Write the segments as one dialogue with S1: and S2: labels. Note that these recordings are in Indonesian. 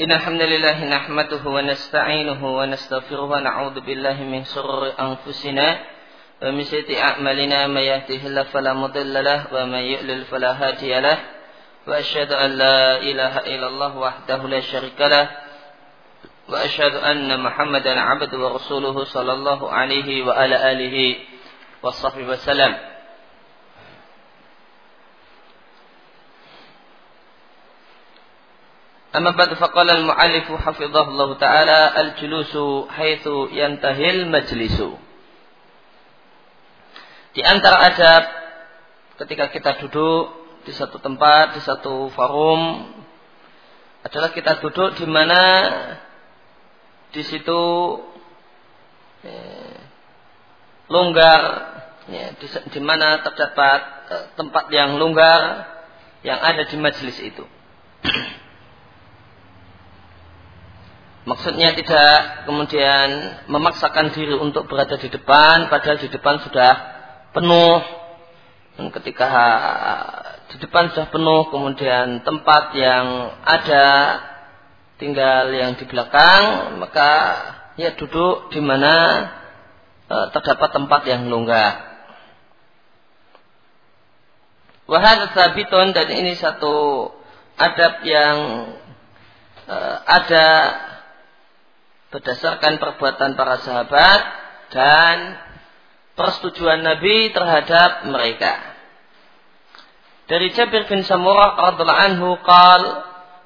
S1: إن الحمد لله نحمده ونستعينه ونستغفره ونعوذ بالله من شرور أنفسنا ومن سيئة أعمالنا من يهده الله فلا مضل له ومن يؤلل فلا هادي له وأشهد أن لا إله إلا الله وحده لا شريك له وأشهد أن محمدا عبده ورسوله صلى الله عليه وعلى آله وصحبه وسلم. أما بعد فقال المؤلف حفظه الله تعالى الجلوس حيث ينتهي المجلس Di antara adab ketika kita duduk di satu tempat, di satu forum adalah kita duduk di mana di situ eh, longgar ya, di, di mana terdapat eh, tempat yang longgar yang ada di majelis itu. Maksudnya tidak kemudian memaksakan diri untuk berada di depan, padahal di depan sudah penuh. Dan ketika di depan sudah penuh, kemudian tempat yang ada tinggal yang di belakang, maka ya duduk di mana e, terdapat tempat yang longgar. Wahad sabitun dan ini satu adab yang e, ada berdasarkan perbuatan para sahabat dan persetujuan Nabi terhadap mereka. Dari Jabir bin Samurah radhiallahu anhu qal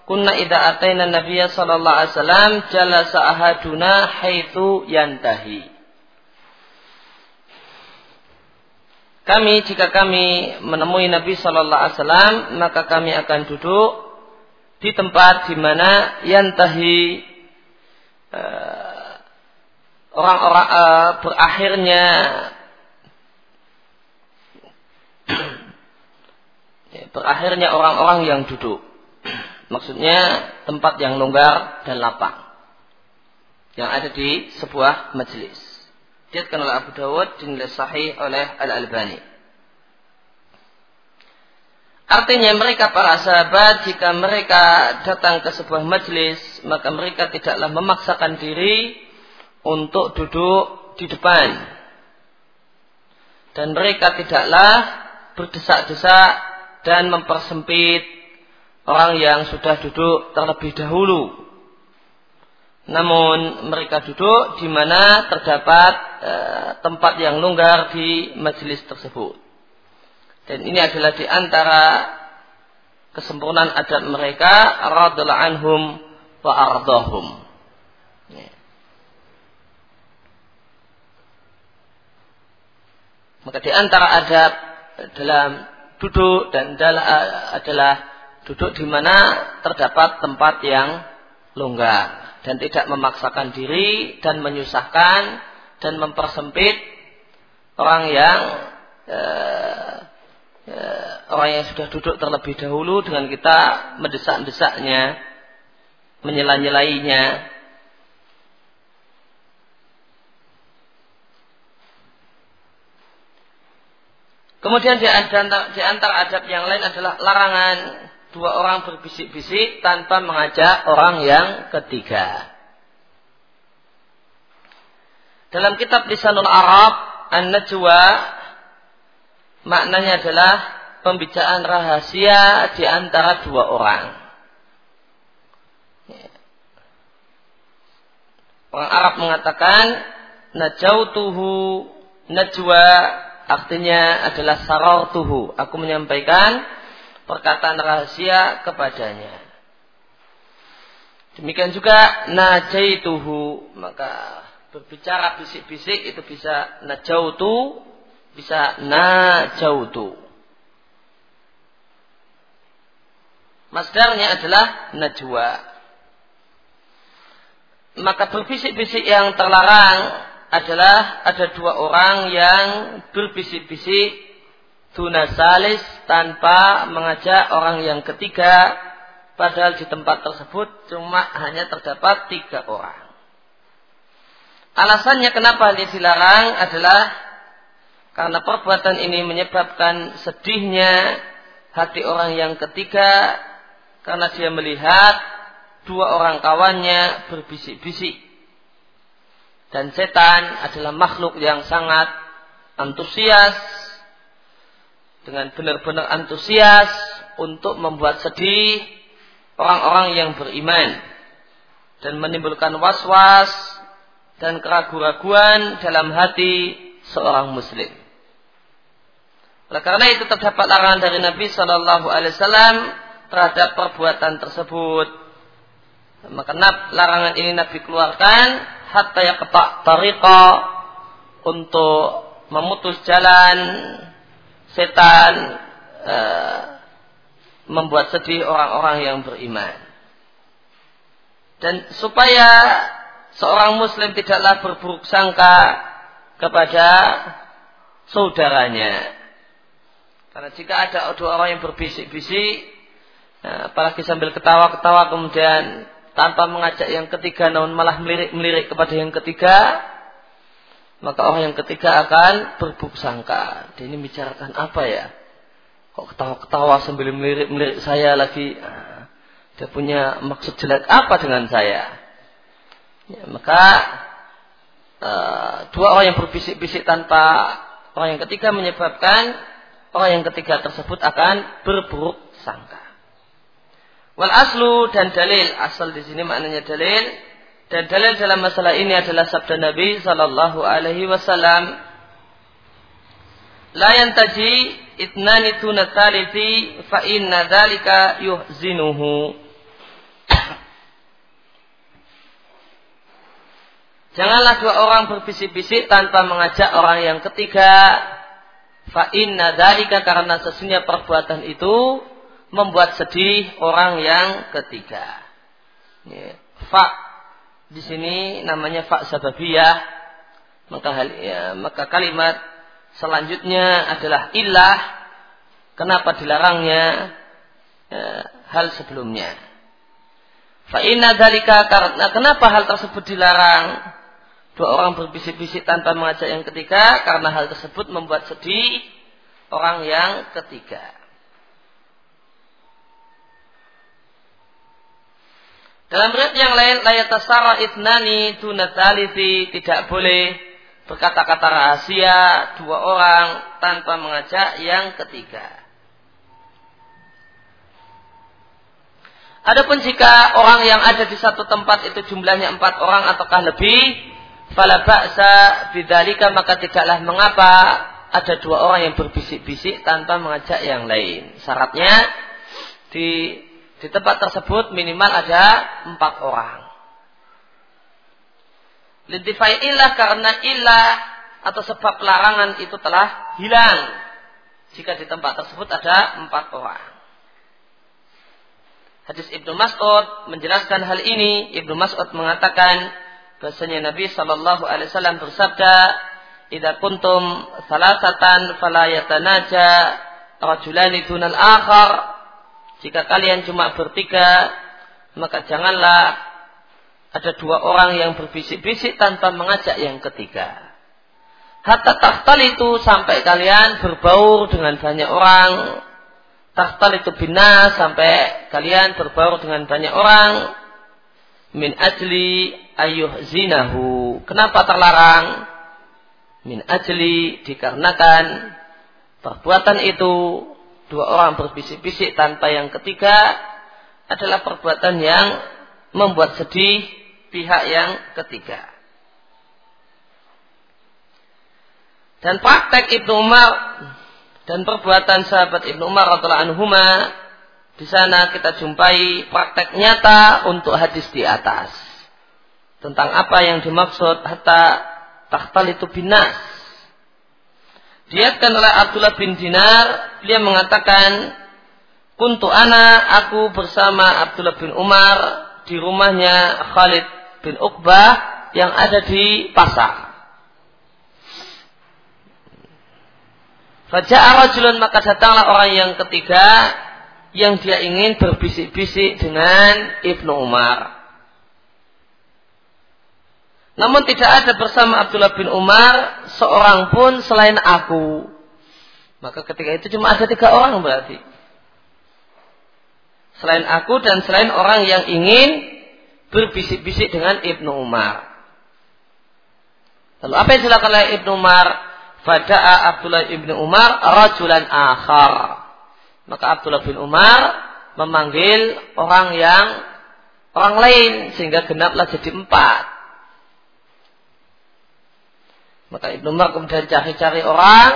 S1: kunna idza ataina nabiyya sallallahu alaihi wasallam jalasa ahaduna haitsu yantahi. Kami jika kami menemui Nabi sallallahu alaihi wasallam maka kami akan duduk di tempat di mana yantahi Eh, orang-orang uh, berakhirnya berakhirnya orang-orang yang duduk. Maksudnya tempat yang longgar dan lapang. Yang ada di sebuah majelis. Diatkan oleh Abu Dawud dinilai sahih oleh Al-Albani. Artinya mereka para sahabat jika mereka datang ke sebuah majelis maka mereka tidaklah memaksakan diri untuk duduk di depan. Dan mereka tidaklah berdesak-desak dan mempersempit orang yang sudah duduk terlebih dahulu. Namun mereka duduk di mana terdapat e, tempat yang longgar di majelis tersebut. Dan ini adalah di antara kesempurnaan adat mereka radhiallahu anhum wa ardahum. Ya. Maka di antara adab dalam duduk dan adalah duduk di mana terdapat tempat yang longgar dan tidak memaksakan diri dan menyusahkan dan mempersempit orang yang eh, orang yang sudah duduk terlebih dahulu dengan kita mendesak-desaknya menyela-nyelainya. Kemudian di antara, di antara adab yang lain adalah larangan dua orang berbisik-bisik tanpa mengajak orang yang ketiga. Dalam kitab Lisanul Arab, An-Najwa maknanya adalah pembicaraan rahasia di antara dua orang. Orang Arab mengatakan najautuhu najwa artinya adalah sarartuhu. Aku menyampaikan perkataan rahasia kepadanya. Demikian juga najaituhu maka berbicara bisik-bisik itu bisa najautu bisa najautu. Masdarnya adalah najwa maka berbisik-bisik yang terlarang adalah ada dua orang yang berbisik-bisik tunasalis tanpa mengajak orang yang ketiga padahal di tempat tersebut cuma hanya terdapat tiga orang. Alasannya kenapa ini dilarang adalah karena perbuatan ini menyebabkan sedihnya hati orang yang ketiga karena dia melihat dua orang kawannya berbisik-bisik. Dan setan adalah makhluk yang sangat antusias dengan benar-benar antusias untuk membuat sedih orang-orang yang beriman dan menimbulkan was-was dan keraguan-raguan dalam hati seorang muslim. Oleh karena itu terdapat larangan dari Nabi Shallallahu Alaihi Wasallam terhadap perbuatan tersebut. Maka larangan ini Nabi keluarkan hatta ya ketak tariqa untuk memutus jalan setan e, membuat sedih orang-orang yang beriman. Dan supaya seorang muslim tidaklah berburuk sangka kepada saudaranya. Karena jika ada dua orang yang berbisik-bisik, nah, apalagi sambil ketawa-ketawa kemudian tanpa mengajak yang ketiga namun malah melirik-melirik kepada yang ketiga, maka orang yang ketiga akan berbuk sangka. Dia ini bicarakan apa ya? Kok ketawa-ketawa sambil melirik-melirik saya lagi? Nah, dia punya maksud jelek apa dengan saya? Ya, maka uh, dua orang yang berbisik-bisik tanpa orang yang ketiga menyebabkan orang yang ketiga tersebut akan berburuk sangka. Wal aslu dan dalil asal di sini maknanya dalil dan dalil dalam masalah ini adalah sabda Nabi Sallallahu Alaihi Wasallam. La yantaji itnani tuna talithi fa inna dzalika yuhzinuhu. Janganlah dua orang berbisik-bisik tanpa mengajak orang yang ketiga Fa inna dalika karena sesungguhnya perbuatan itu membuat sedih orang yang ketiga. Ya. Fa di sini namanya fa sababiyah. Maka hal, ya, maka kalimat selanjutnya adalah ilah. Kenapa dilarangnya ya, hal sebelumnya? Fa inna dalika karena kenapa hal tersebut dilarang? Dua orang berbisik-bisik tanpa mengajak yang ketiga karena hal tersebut membuat sedih orang yang ketiga. Dalam riwayat yang lain, layatasara itnani tunatalithi tidak boleh berkata-kata rahasia dua orang tanpa mengajak yang ketiga. Adapun jika orang yang ada di satu tempat itu jumlahnya empat orang ataukah lebih, fala ba'sa bidzalika maka tidaklah mengapa ada dua orang yang berbisik-bisik tanpa mengajak yang lain. Syaratnya di di tempat tersebut minimal ada empat orang. Lidifai ilah karena ilah atau sebab larangan itu telah hilang jika di tempat tersebut ada empat orang. Hadis Ibnu Mas'ud menjelaskan hal ini. Ibnu Mas'ud mengatakan, Bahasanya Nabi Shallallahu Alaihi Wasallam bersabda, "Ida kuntum salasatan falayatanaja rajulani dunal akhar." Jika kalian cuma bertiga, maka janganlah ada dua orang yang berbisik-bisik tanpa mengajak yang ketiga. Hatta tahtal itu sampai kalian berbaur dengan banyak orang. Tahtal itu bina sampai kalian berbaur dengan banyak orang min ajli ayuh zinahu. Kenapa terlarang? Min ajli dikarenakan perbuatan itu dua orang berbisik-bisik tanpa yang ketiga adalah perbuatan yang membuat sedih pihak yang ketiga. Dan praktek Ibnu Umar dan perbuatan sahabat Ibnu Umar radhiallahu anhuma di sana kita jumpai praktek nyata untuk hadis di atas. Tentang apa yang dimaksud hatta tahtal itu binas. Diatkan oleh Abdullah bin Dinar, dia mengatakan, Kuntu ana, aku bersama Abdullah bin Umar di rumahnya Khalid bin Uqbah yang ada di pasar. Faja'a rajulun maka datanglah orang yang ketiga yang dia ingin berbisik-bisik dengan Ibnu Umar. Namun tidak ada bersama Abdullah bin Umar seorang pun selain aku. Maka ketika itu cuma ada tiga orang berarti. Selain aku dan selain orang yang ingin berbisik-bisik dengan Ibnu Umar. Lalu apa yang dilakukan oleh Ibnu Umar? Fada'a Abdullah Ibnu Umar rajulan akhar. Maka Abdullah bin Umar memanggil orang yang orang lain sehingga genaplah jadi empat. Maka Ibnu Umar kemudian cari-cari orang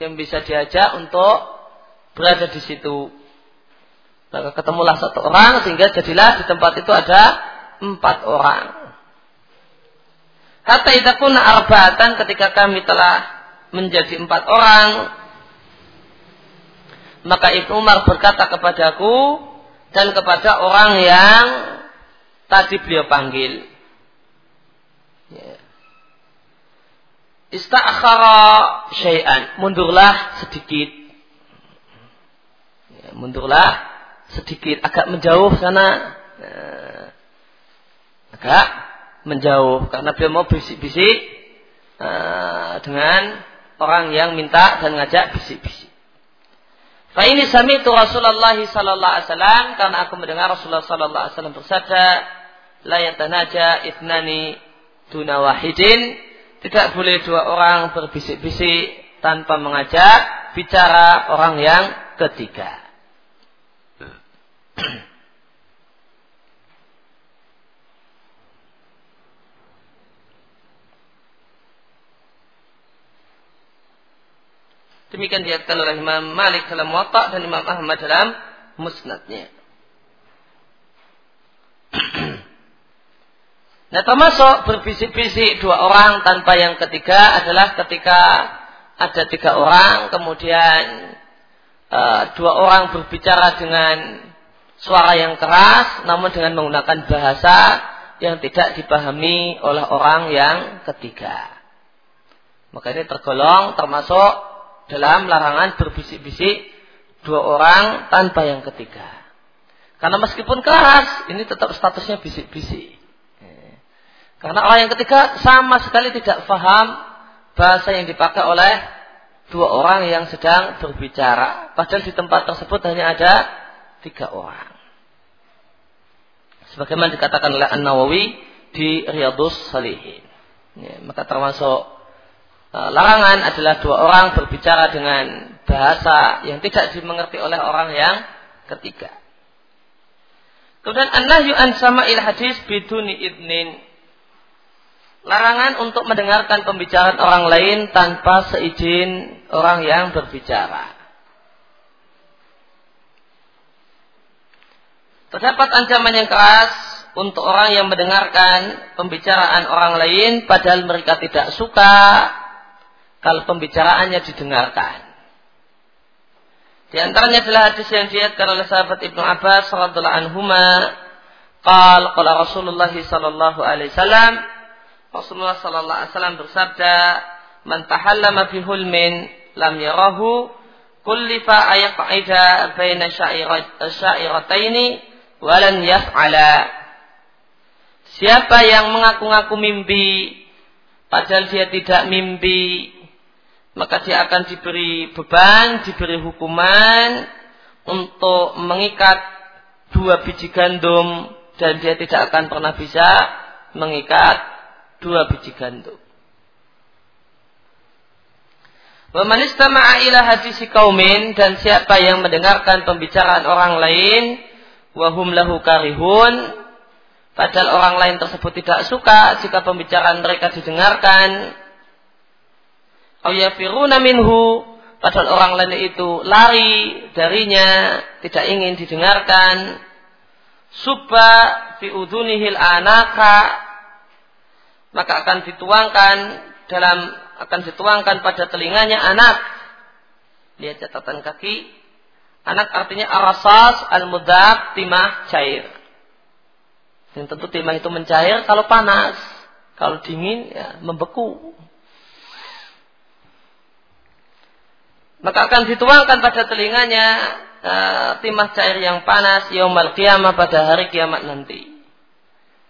S1: yang bisa diajak untuk berada di situ. Maka ketemulah satu orang sehingga jadilah di tempat itu ada empat orang. Kata itakuna arbatan ketika kami telah menjadi empat orang. Maka Ibnu Umar berkata kepadaku dan kepada orang yang tadi beliau panggil. Ya. Ista'akhara syai'an. Mundurlah sedikit. Ya, mundurlah sedikit agak menjauh sana nah, agak menjauh karena dia mau bisik-bisik uh, dengan orang yang minta dan ngajak bisik-bisik. Fa ini sami itu Rasulullah sallallahu alaihi wasallam karena aku mendengar Rasulullah sallallahu alaihi wasallam bersabda la yatanaja itnani duna wahidin tidak boleh dua orang berbisik-bisik tanpa mengajak bicara orang yang ketiga. Demikian diatkan oleh Imam Malik dalam Muwatta dan Imam Ahmad dalam Musnadnya. nah termasuk berbisik-bisik dua orang tanpa yang ketiga adalah ketika ada tiga orang kemudian uh, dua orang berbicara dengan suara yang keras namun dengan menggunakan bahasa yang tidak dipahami oleh orang yang ketiga. Maka ini tergolong termasuk dalam larangan berbisik-bisik dua orang tanpa yang ketiga. Karena meskipun keras, ini tetap statusnya bisik-bisik. Karena orang yang ketiga sama sekali tidak paham bahasa yang dipakai oleh dua orang yang sedang berbicara. Padahal di tempat tersebut hanya ada tiga orang sebagaimana dikatakan oleh An Nawawi di Riyadus Salihin. Ya, maka termasuk larangan adalah dua orang berbicara dengan bahasa yang tidak dimengerti oleh orang yang ketiga. Kemudian an-nahyu an sama'il hadis biduni idnin. Larangan untuk mendengarkan pembicaraan orang lain tanpa seizin orang yang berbicara. Terdapat ancaman yang keras untuk orang yang mendengarkan pembicaraan orang lain padahal mereka tidak suka kalau pembicaraannya didengarkan. Di antaranya adalah hadis yang diatkan oleh sahabat Ibnu Abbas radhiyallahu anhuma qala qala Rasulullah sallallahu alaihi wasallam Rasulullah sallallahu alaihi wasallam bersabda man tahallama bi hulmin lam yarahu kullifa ayaqaida baina sya'irataini walan yaf'ala. Siapa yang mengaku-ngaku mimpi padahal dia tidak mimpi, maka dia akan diberi beban, diberi hukuman untuk mengikat dua biji gandum dan dia tidak akan pernah bisa mengikat dua biji gandum. Wa man istama'a ila kaumin dan siapa yang mendengarkan pembicaraan orang lain wahum lahu karihun padahal orang lain tersebut tidak suka jika pembicaraan mereka didengarkan ayafiruna minhu padahal orang lain itu lari darinya tidak ingin didengarkan subba fi udunihil anaka maka akan dituangkan dalam akan dituangkan pada telinganya anak lihat catatan kaki Anak artinya arasas al-mudab timah cair. Dan tentu timah itu mencair kalau panas. Kalau dingin ya membeku. Maka akan dituangkan pada telinganya uh, timah cair yang panas yaumal qiyamah pada hari kiamat nanti.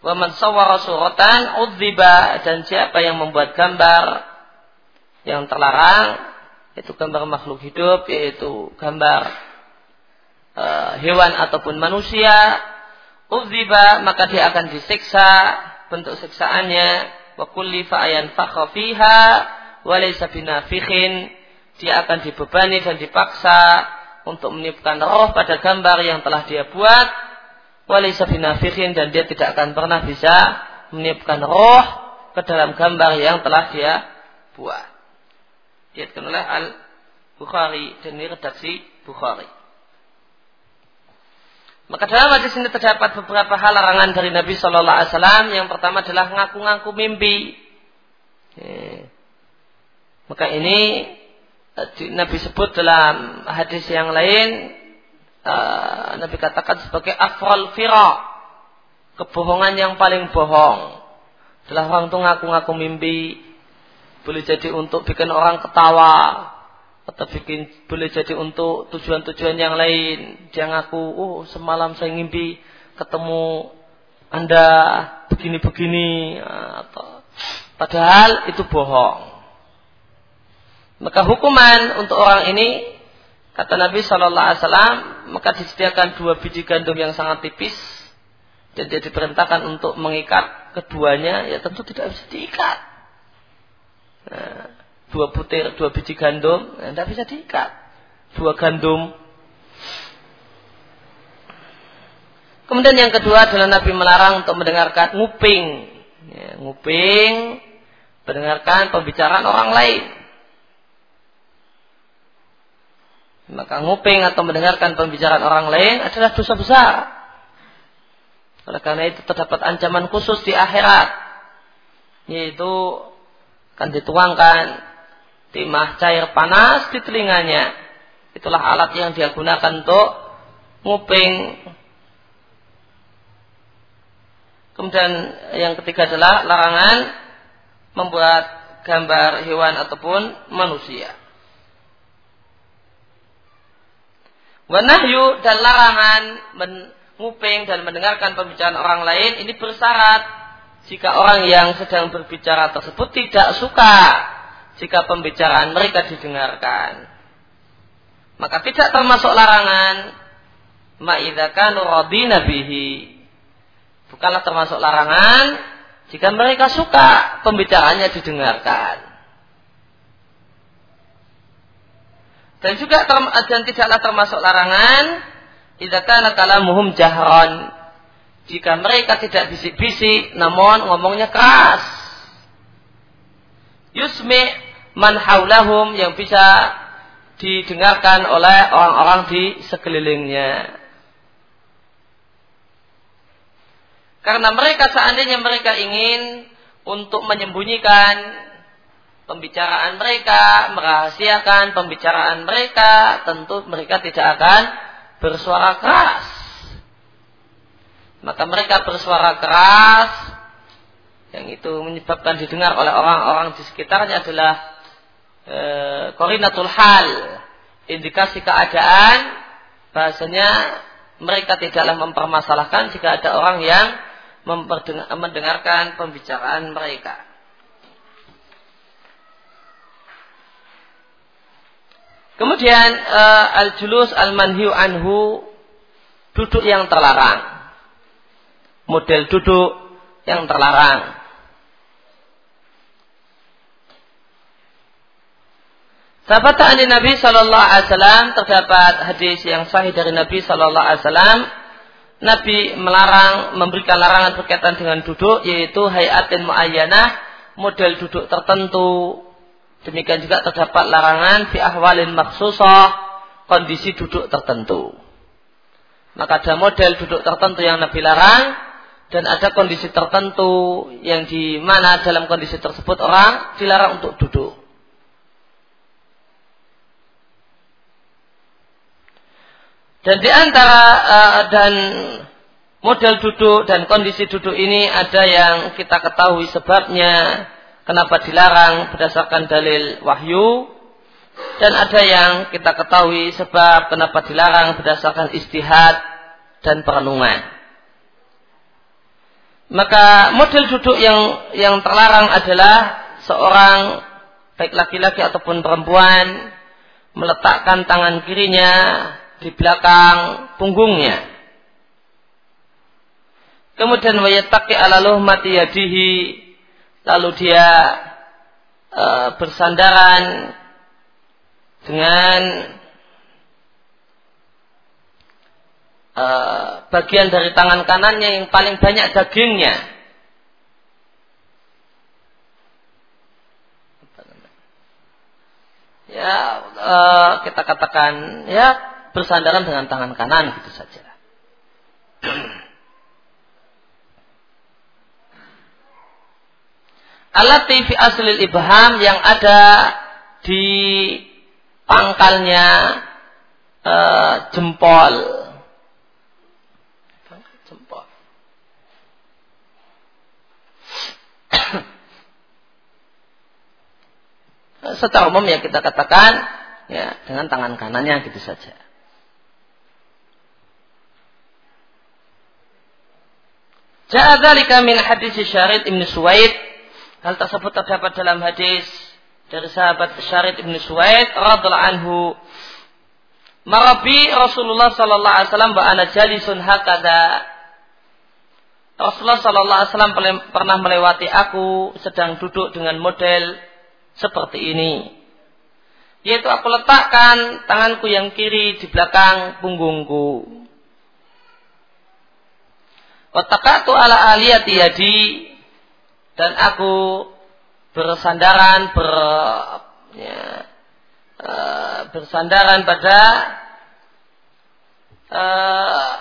S1: Wa man sawwara suratan udziba dan siapa yang membuat gambar yang terlarang itu gambar makhluk hidup yaitu gambar uh, hewan ataupun manusia uziba maka dia akan disiksa bentuk siksaannya wa kulli fa'ayan fiha wa laysa binafikhin dia akan dibebani dan dipaksa untuk meniupkan roh pada gambar yang telah dia buat wa laysa binafikhin dan dia tidak akan pernah bisa meniupkan roh ke dalam gambar yang telah dia buat. Diatkan oleh Al-Bukhari dan ini redaksi Bukhari. Maka dalam hadis ini terdapat beberapa hal larangan dari Nabi Shallallahu Alaihi Wasallam. Yang pertama adalah ngaku-ngaku mimpi. Maka ini eh, Nabi sebut dalam hadis yang lain. Uh, Nabi katakan sebagai afral fira. Kebohongan yang paling bohong. Adalah orang itu ngaku-ngaku mimpi. Boleh jadi untuk bikin orang ketawa atau bikin boleh jadi untuk tujuan-tujuan yang lain. Dia ngaku, oh semalam saya ngimpi ketemu anda begini-begini atau padahal itu bohong. Maka hukuman untuk orang ini kata Nabi Shallallahu Alaihi Wasallam maka disediakan dua biji gandum yang sangat tipis dan dia diperintahkan untuk mengikat keduanya ya tentu tidak bisa diikat. Nah, dua butir, dua biji gandum, tidak nah, bisa diikat. Dua gandum. Kemudian yang kedua adalah Nabi melarang untuk mendengarkan nguping. Ya, nguping, mendengarkan pembicaraan orang lain. Maka nguping atau mendengarkan pembicaraan orang lain adalah dosa besar. Oleh karena itu terdapat ancaman khusus di akhirat. Yaitu akan dituangkan timah cair panas di telinganya. Itulah alat yang dia gunakan untuk nguping. Kemudian yang ketiga adalah larangan membuat gambar hewan ataupun manusia. Wanahyu dan larangan menguping dan mendengarkan pembicaraan orang lain ini bersyarat jika orang yang sedang berbicara tersebut tidak suka jika pembicaraan mereka didengarkan. Maka tidak termasuk larangan ma'idzakan radina bihi. Bukanlah termasuk larangan jika mereka suka pembicaraannya didengarkan. Dan juga dan tidaklah termasuk larangan idza kana kalamuhum jahran. Jika mereka tidak bisik-bisik namun ngomongnya keras. Yusmi man haulahum yang bisa didengarkan oleh orang-orang di sekelilingnya. Karena mereka seandainya mereka ingin untuk menyembunyikan pembicaraan mereka, merahasiakan pembicaraan mereka, tentu mereka tidak akan bersuara keras. Maka mereka bersuara keras yang itu menyebabkan didengar oleh orang-orang di sekitarnya adalah korinatul eh, hal indikasi keadaan bahasanya mereka tidaklah mempermasalahkan jika ada orang yang mendengarkan pembicaraan mereka. Kemudian uh, al-julus al-manhiu anhu duduk yang terlarang. Model duduk yang terlarang. Sahabat dari Nabi Shallallahu Alaihi Wasallam terdapat hadis yang sahih dari Nabi Shallallahu Alaihi Wasallam. Nabi melarang memberikan larangan berkaitan dengan duduk yaitu hayatin muayyanah model duduk tertentu. Demikian juga terdapat larangan fi ahwalin maksusah kondisi duduk tertentu. Maka ada model duduk tertentu yang Nabi larang dan ada kondisi tertentu yang di mana dalam kondisi tersebut orang dilarang untuk duduk. Dan di antara uh, dan model duduk dan kondisi duduk ini ada yang kita ketahui sebabnya kenapa dilarang berdasarkan dalil wahyu dan ada yang kita ketahui sebab kenapa dilarang berdasarkan istihad dan perenungan. Maka model duduk yang yang terlarang adalah seorang baik laki-laki ataupun perempuan meletakkan tangan kirinya di belakang punggungnya. Kemudian wayataki ala mati yadihi. Lalu dia uh, bersandaran dengan uh, bagian dari tangan kanannya yang paling banyak dagingnya. Ya, uh, kita katakan ya bersandaran dengan tangan kanan gitu saja. Alat TV asli ibham yang ada di pangkalnya uh, jempol. Jempol. Secara umum ya kita katakan ya dengan tangan kanannya gitu saja. Ja'adzalika min hadis Syarid Ibn Suwaid. Hal tersebut terdapat dalam hadis dari sahabat Syarid Ibn Suwaid radhiallahu anhu. Marabi Rasulullah sallallahu alaihi wasallam wa ana jalisun hakada Rasulullah sallallahu alaihi wasallam pernah melewati aku sedang duduk dengan model seperti ini. Yaitu aku letakkan tanganku yang kiri di belakang punggungku. Watakatu ala aliyati yadi dan aku bersandaran ber ya, uh, bersandaran pada uh,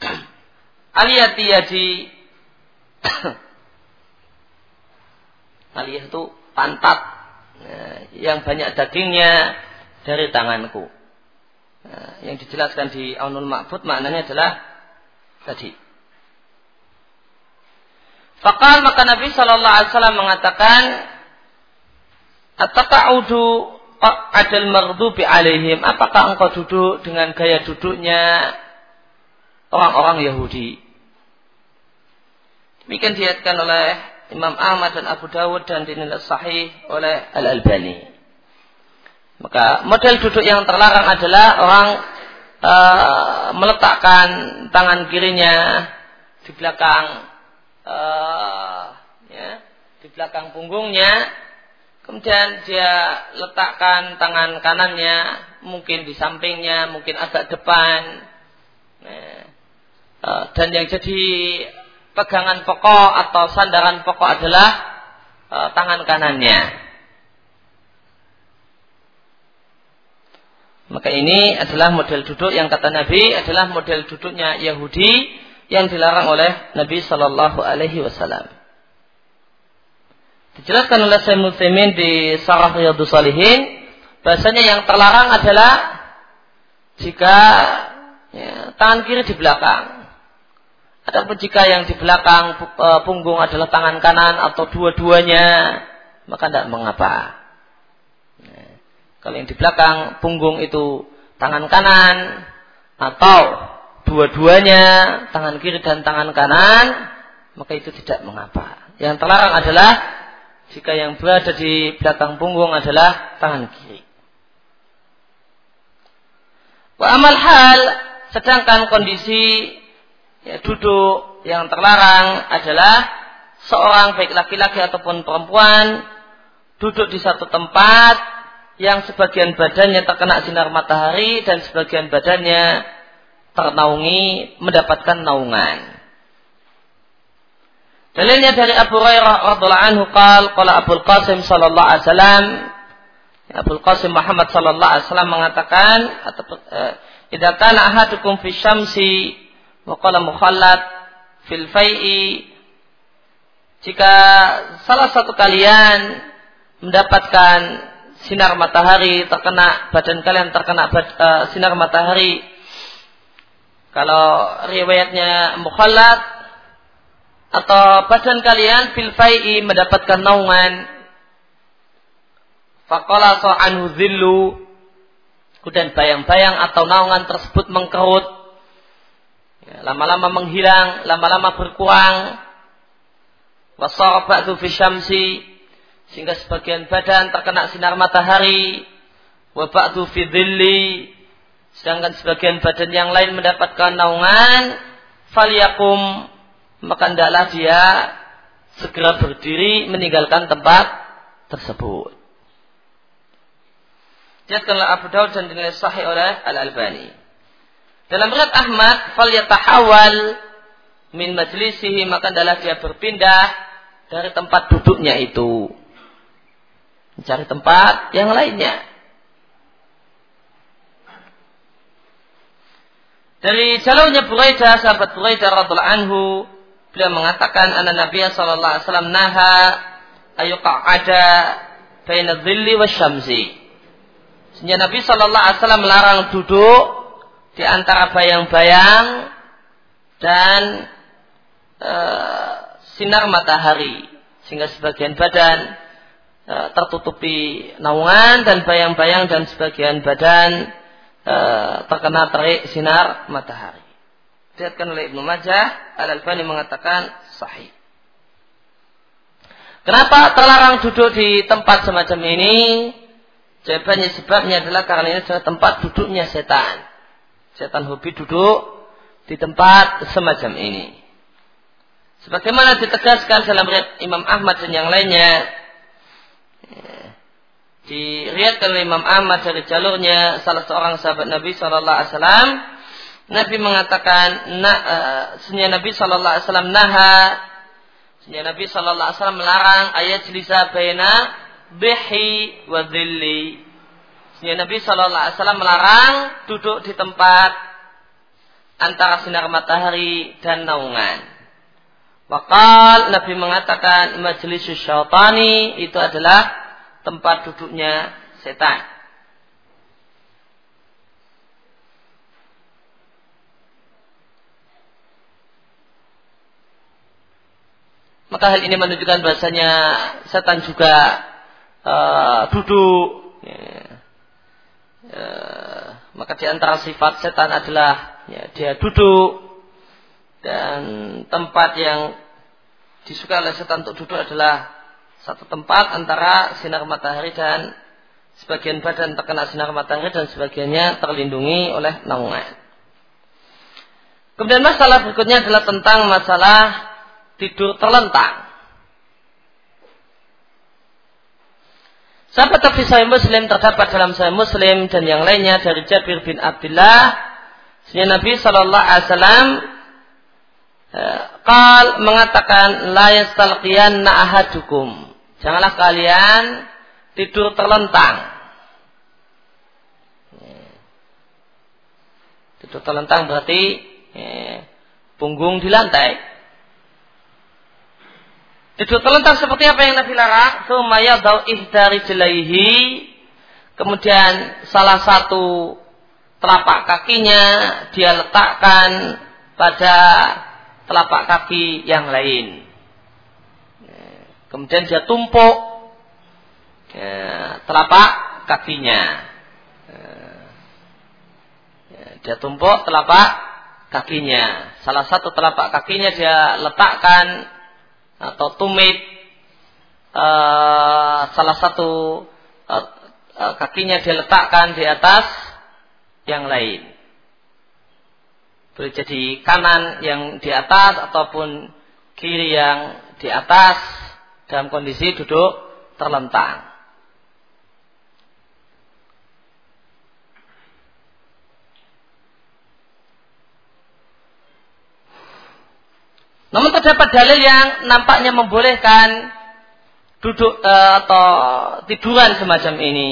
S1: aliyati yadi aliyah itu pantat ya, yang banyak dagingnya dari tanganku. Nah, yang dijelaskan di Aunul Ma'bud maknanya adalah tadi Fakal maka Nabi Shallallahu Alaihi Wasallam mengatakan, Atakaudu adal mardubi alaihim. Apakah engkau duduk dengan gaya duduknya orang-orang Yahudi? Demikian diatkan oleh Imam Ahmad dan Abu Dawud dan dinilai sahih oleh Al Albani. Maka model duduk yang terlarang adalah orang uh, meletakkan tangan kirinya di belakang uh, ya, di belakang punggungnya, kemudian dia letakkan tangan kanannya mungkin di sampingnya, mungkin agak depan, nah, uh, dan yang jadi pegangan pokok atau sandaran pokok adalah uh, tangan kanannya. Maka ini adalah model duduk yang kata Nabi adalah model duduknya Yahudi yang dilarang oleh Nabi Shallallahu Alaihi Wasallam. Dijelaskan oleh Syekh Muslimin di Sarah Riyadus Salihin, bahasanya yang terlarang adalah jika ya, tangan kiri di belakang. Ataupun jika yang di belakang e, punggung adalah tangan kanan atau dua-duanya, maka tidak mengapa. Ya, kalau yang di belakang punggung itu tangan kanan atau dua-duanya tangan kiri dan tangan kanan maka itu tidak mengapa. Yang terlarang adalah jika yang berada di belakang punggung adalah tangan kiri. Wa amal hal sedangkan kondisi ya, duduk yang terlarang adalah seorang baik laki-laki ataupun perempuan duduk di satu tempat yang sebagian badannya terkena sinar matahari dan sebagian badannya ternaungi mendapatkan naungan. Dalilnya dari Abu Hurairah radhiallahu anhu qal qala Abu Qasim sallallahu alaihi wasallam Abu Qasim Muhammad sallallahu alaihi wasallam mengatakan atau eh, idza kana ahadukum fi syamsi wa qala mukhallat fil fai'i jika salah satu kalian mendapatkan sinar matahari terkena badan kalian terkena uh, sinar matahari kalau riwayatnya mukhallat atau badan kalian fil fai'i mendapatkan naungan. Faqala sa'anhu dhillu kemudian bayang-bayang atau naungan tersebut mengkerut. Ya, lama-lama menghilang lama-lama berkurang. Wasara ba'du fi syamsi sehingga sebagian badan terkena sinar matahari. Wa ba'du fi Sedangkan sebagian badan yang lain mendapatkan naungan. faliyakum maka hendaklah dia segera berdiri meninggalkan tempat tersebut. Jadikanlah Abu Daud dan dinilai sahih oleh Al-Albani. Dalam riwayat Ahmad, fal yatahawal min majlisihi maka adalah dia berpindah dari tempat duduknya itu. Mencari tempat yang lainnya. Dari jalurnya Buraidah, sahabat Buraidah radhiallahu anhu, beliau mengatakan anak Nabi sallallahu alaihi wasallam naha ayuqa'ada baina dhilli wa syamsi. Sehingga Nabi sallallahu alaihi wasallam melarang duduk di antara bayang-bayang dan e, sinar matahari sehingga sebagian badan e, tertutupi naungan dan bayang-bayang dan sebagian badan Eh, terkena terik sinar matahari. Dilihatkan oleh Ibnu Majah, Al-Albani mengatakan sahih. Kenapa terlarang duduk di tempat semacam ini? Jawabannya sebabnya adalah karena ini adalah tempat duduknya setan. Setan hobi duduk di tempat semacam ini. Sebagaimana ditegaskan dalam Imam Ahmad dan yang lainnya, diriatkan oleh Imam Ahmad dari jalurnya salah seorang sahabat Nabi Shallallahu Alaihi Wasallam. Nabi mengatakan, na, uh, Nabi Shallallahu Alaihi Wasallam naha, sunya Nabi Shallallahu Alaihi Wasallam melarang ayat jelisa baina bihi wa dhilli. Nabi Shallallahu Alaihi Wasallam melarang duduk di tempat antara sinar matahari dan naungan. Wakal Nabi mengatakan majelis syaitani itu adalah tempat duduknya setan. Maka hal ini menunjukkan bahasanya setan juga uh, duduk. Ya. Uh, maka di antara sifat setan adalah ya, dia duduk dan tempat yang disukai oleh setan untuk duduk adalah satu tempat antara sinar matahari dan sebagian badan terkena sinar matahari dan sebagiannya terlindungi oleh naungan. Kemudian masalah berikutnya adalah tentang masalah tidur terlentang. Sahabat Nabi Sahih Muslim terdapat dalam Sahih Muslim dan yang lainnya dari Jabir bin Abdullah. Sehingga Nabi Shallallahu Alaihi Wasallam Kal eh, mengatakan la yastalqiyanna ahadukum Janganlah kalian tidur terlentang. Tidur terlentang berarti eh, punggung di lantai. Tidur terlentang seperti apa yang Nabi larang? Sumaya dau dari jelaihi. Kemudian salah satu telapak kakinya dia letakkan pada telapak kaki yang lain. Kemudian dia tumpuk ya, telapak kakinya. Ya, dia tumpuk telapak kakinya. Salah satu telapak kakinya dia letakkan atau tumit uh, salah satu uh, uh, kakinya dia letakkan di atas yang lain. Boleh jadi kanan yang di atas ataupun kiri yang di atas dalam kondisi duduk terlentang. Namun terdapat dalil yang nampaknya membolehkan duduk e, atau tiduran semacam ini.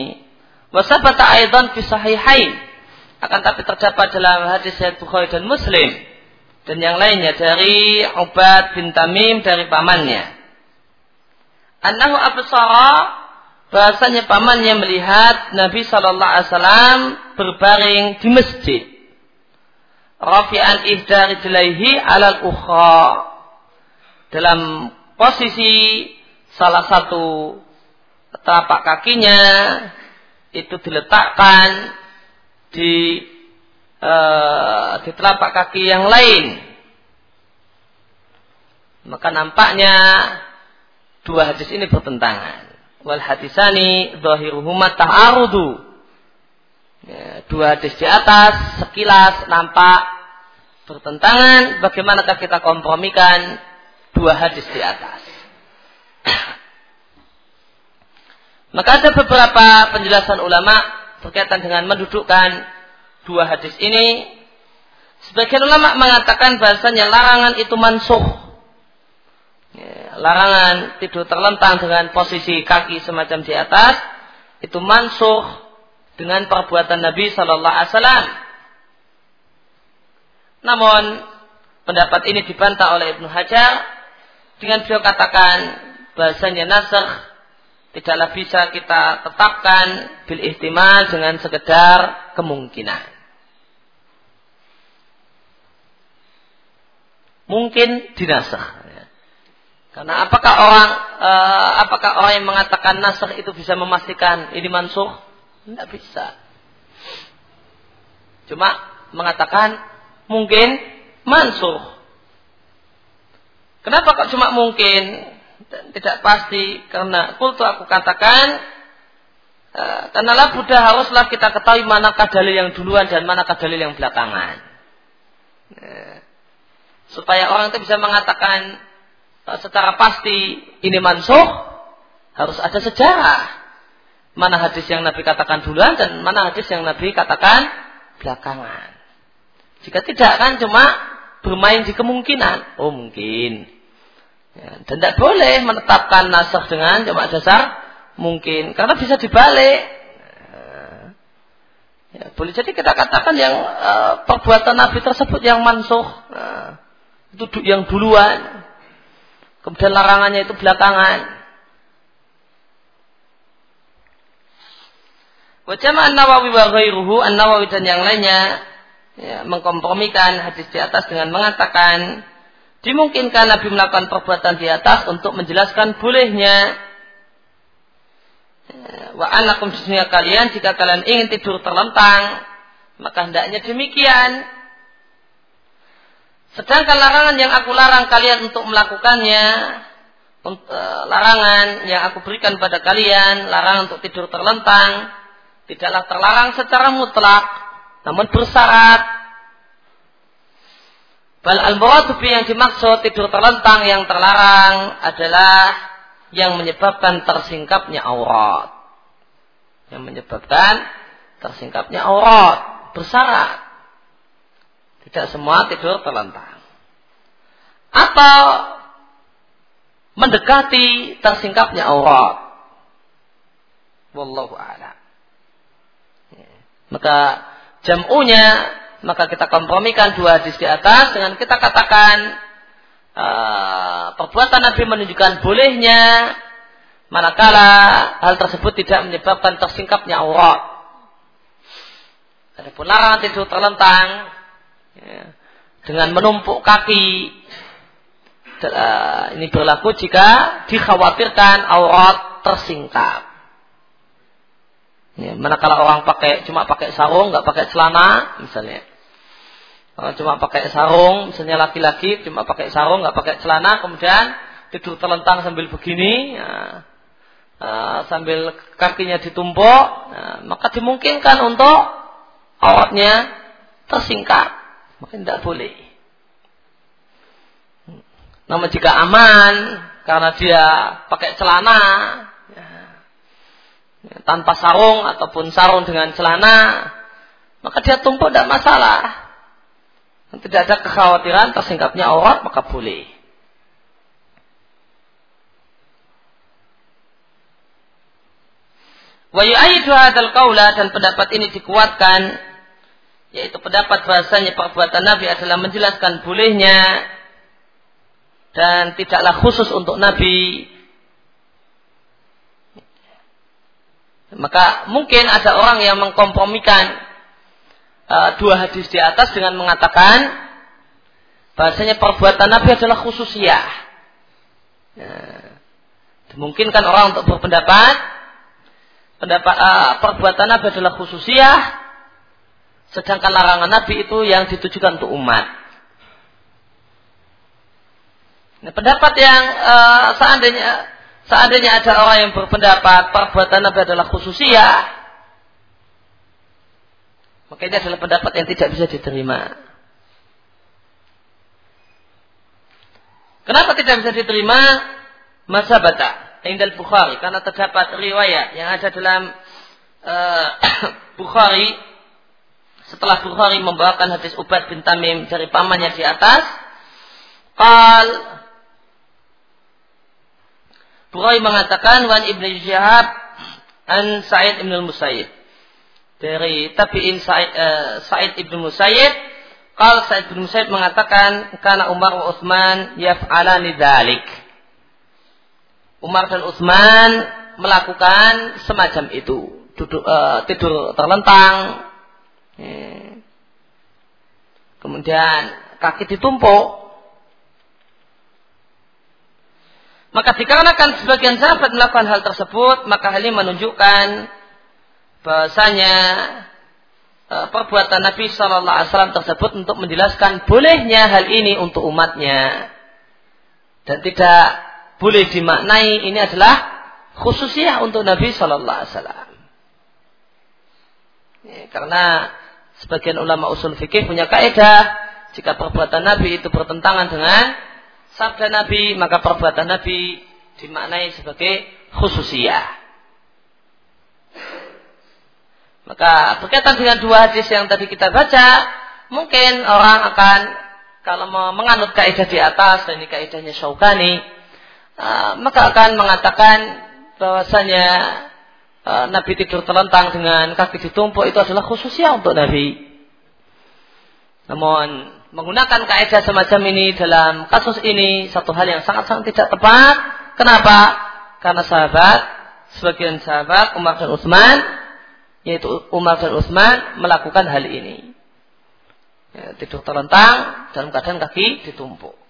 S1: Wasabata aidan fi sahihain. Akan tapi terdapat dalam hadis Sahih Bukhari dan Muslim dan yang lainnya dari Ubad bin Tamim dari pamannya annahu absara bahasanya pamannya melihat Nabi Shallallahu Alaihi berbaring di masjid. Rafi'an ihdari jelaihi alal ukhra. Dalam posisi salah satu telapak kakinya itu diletakkan di uh, di telapak kaki yang lain. Maka nampaknya dua hadis ini bertentangan. Wal hadisani zahiruhuma ta'arudu. Ya, dua hadis di atas sekilas nampak bertentangan, bagaimanakah kita kompromikan dua hadis di atas? Maka ada beberapa penjelasan ulama berkaitan dengan mendudukkan dua hadis ini. Sebagian ulama mengatakan bahasanya larangan itu mansuh. Larangan tidur terlentang dengan posisi kaki semacam di atas itu mansuh dengan perbuatan Nabi Shallallahu Alaihi Wasallam. Namun pendapat ini dibantah oleh Ibnu Hajar dengan beliau katakan bahasanya nasakh tidaklah bisa kita tetapkan bil ihtimal dengan sekedar kemungkinan. Mungkin dinasakh. Karena apakah orang uh, apakah orang yang mengatakan nasakh itu bisa memastikan ini mansuh? Tidak bisa. Cuma mengatakan mungkin mansuh. Kenapa kok cuma mungkin? Tidak pasti karena kultu aku katakan uh, karena lah Buddha haruslah kita ketahui manakah dalil yang duluan dan manakah dalil yang belakangan. Uh, supaya orang itu bisa mengatakan secara pasti ini mansuh harus ada sejarah mana hadis yang Nabi katakan duluan dan mana hadis yang Nabi katakan belakangan. Jika tidak kan cuma bermain di kemungkinan. Oh mungkin. Ya, dan tidak boleh menetapkan nasah dengan cuma dasar mungkin. Karena bisa dibalik. Ya, boleh jadi kita katakan yang uh, perbuatan Nabi tersebut yang mansuh. Nah, itu yang duluan. Kemudian larangannya itu belakangan. Wajama An-Nawawi wa ghairuhu, An-Nawawi dan yang lainnya ya, mengkompromikan hadis di atas dengan mengatakan dimungkinkan Nabi melakukan perbuatan di atas untuk menjelaskan bolehnya ya, wa anakum dunia kalian jika kalian ingin tidur terlentang maka hendaknya demikian sedangkan larangan yang aku larang kalian untuk melakukannya eh, larangan yang aku berikan pada kalian larangan untuk tidur terlentang tidaklah terlarang secara mutlak, namun bersyarat. Bal al yang dimaksud tidur terlentang yang terlarang adalah yang menyebabkan tersingkapnya aurat. Yang menyebabkan tersingkapnya aurat bersyarat. Tidak semua tidur terlentang. Atau mendekati tersingkapnya aurat. Wallahu a'lam. Maka jam'unya maka kita kompromikan dua hadis di atas dengan kita katakan uh, perbuatan Nabi menunjukkan bolehnya manakala hal tersebut tidak menyebabkan tersingkapnya aurat. Adapun larangan tidur terlentang ya, dengan menumpuk kaki uh, ini berlaku jika dikhawatirkan aurat tersingkap. Ya, manakala orang pakai cuma pakai sarung, nggak pakai celana, misalnya. Orang cuma pakai sarung, misalnya laki-laki cuma pakai sarung, nggak pakai celana, kemudian tidur terlentang sambil begini, ya, uh, sambil kakinya ditumpuk, ya, maka dimungkinkan untuk auratnya tersingkat, maka tidak boleh. Namun jika aman karena dia pakai celana, ya, tanpa sarung ataupun sarung dengan celana, maka dia tumpuk tidak masalah. Tidak ada kekhawatiran tersingkapnya aurat maka boleh. Wa yu'ayidu hadzal qaula dan pendapat ini dikuatkan yaitu pendapat bahasanya perbuatan Nabi adalah menjelaskan bolehnya dan tidaklah khusus untuk Nabi Maka mungkin ada orang yang mengkompromikan uh, dua hadis di atas dengan mengatakan bahasanya perbuatan Nabi adalah khususiyah. Ya. Dimungkinkan orang untuk berpendapat pendapat uh, perbuatan Nabi adalah khususiyah, sedangkan larangan Nabi itu yang ditujukan untuk umat. Nah, pendapat yang uh, seandainya Seandainya ada orang yang berpendapat perbuatan Nabi adalah khususiyah, maka ini adalah pendapat yang tidak bisa diterima. Kenapa tidak bisa diterima? Masabata Indal Bukhari karena terdapat riwayat yang ada dalam uh, Bukhari setelah Bukhari membawakan hadis Ubad bin Tamim dari pamannya di atas Qal Bukhari mengatakan Wan Ibn Syihab An Sa'id Ibn Musayyid dari tabi'in Sa'id, uh, Sa'id Ibn Musayyid Qal Sa'id Ibn Musayyid mengatakan karena Umar wa Utsman yaf'alani dzalik Umar dan Utsman melakukan semacam itu. Duduk uh, tidur terlentang eh. kemudian kaki ditumpuk Maka dikarenakan sebagian sahabat melakukan hal tersebut, maka hal ini menunjukkan bahasanya e, perbuatan Nabi Shallallahu Alaihi Wasallam tersebut untuk menjelaskan bolehnya hal ini untuk umatnya dan tidak boleh dimaknai ini adalah khususnya untuk Nabi Shallallahu Alaihi Wasallam. Ya, karena sebagian ulama usul fikih punya kaidah jika perbuatan Nabi itu bertentangan dengan sabda Nabi, maka perbuatan Nabi dimaknai sebagai khususiyah. Maka berkaitan dengan dua hadis yang tadi kita baca, mungkin orang akan kalau mau menganut kaidah di atas dan ini kaidahnya Syaukani, uh, maka akan mengatakan bahwasanya uh, Nabi tidur terlentang dengan kaki ditumpuk itu adalah khususnya untuk Nabi. Namun menggunakan kaidah semacam ini dalam kasus ini satu hal yang sangat-sangat tidak tepat. Kenapa? Karena sahabat, sebagian sahabat Umar dan Utsman, yaitu Umar dan Utsman melakukan hal ini. Ya, tidur terlentang dalam keadaan kaki ditumpuk.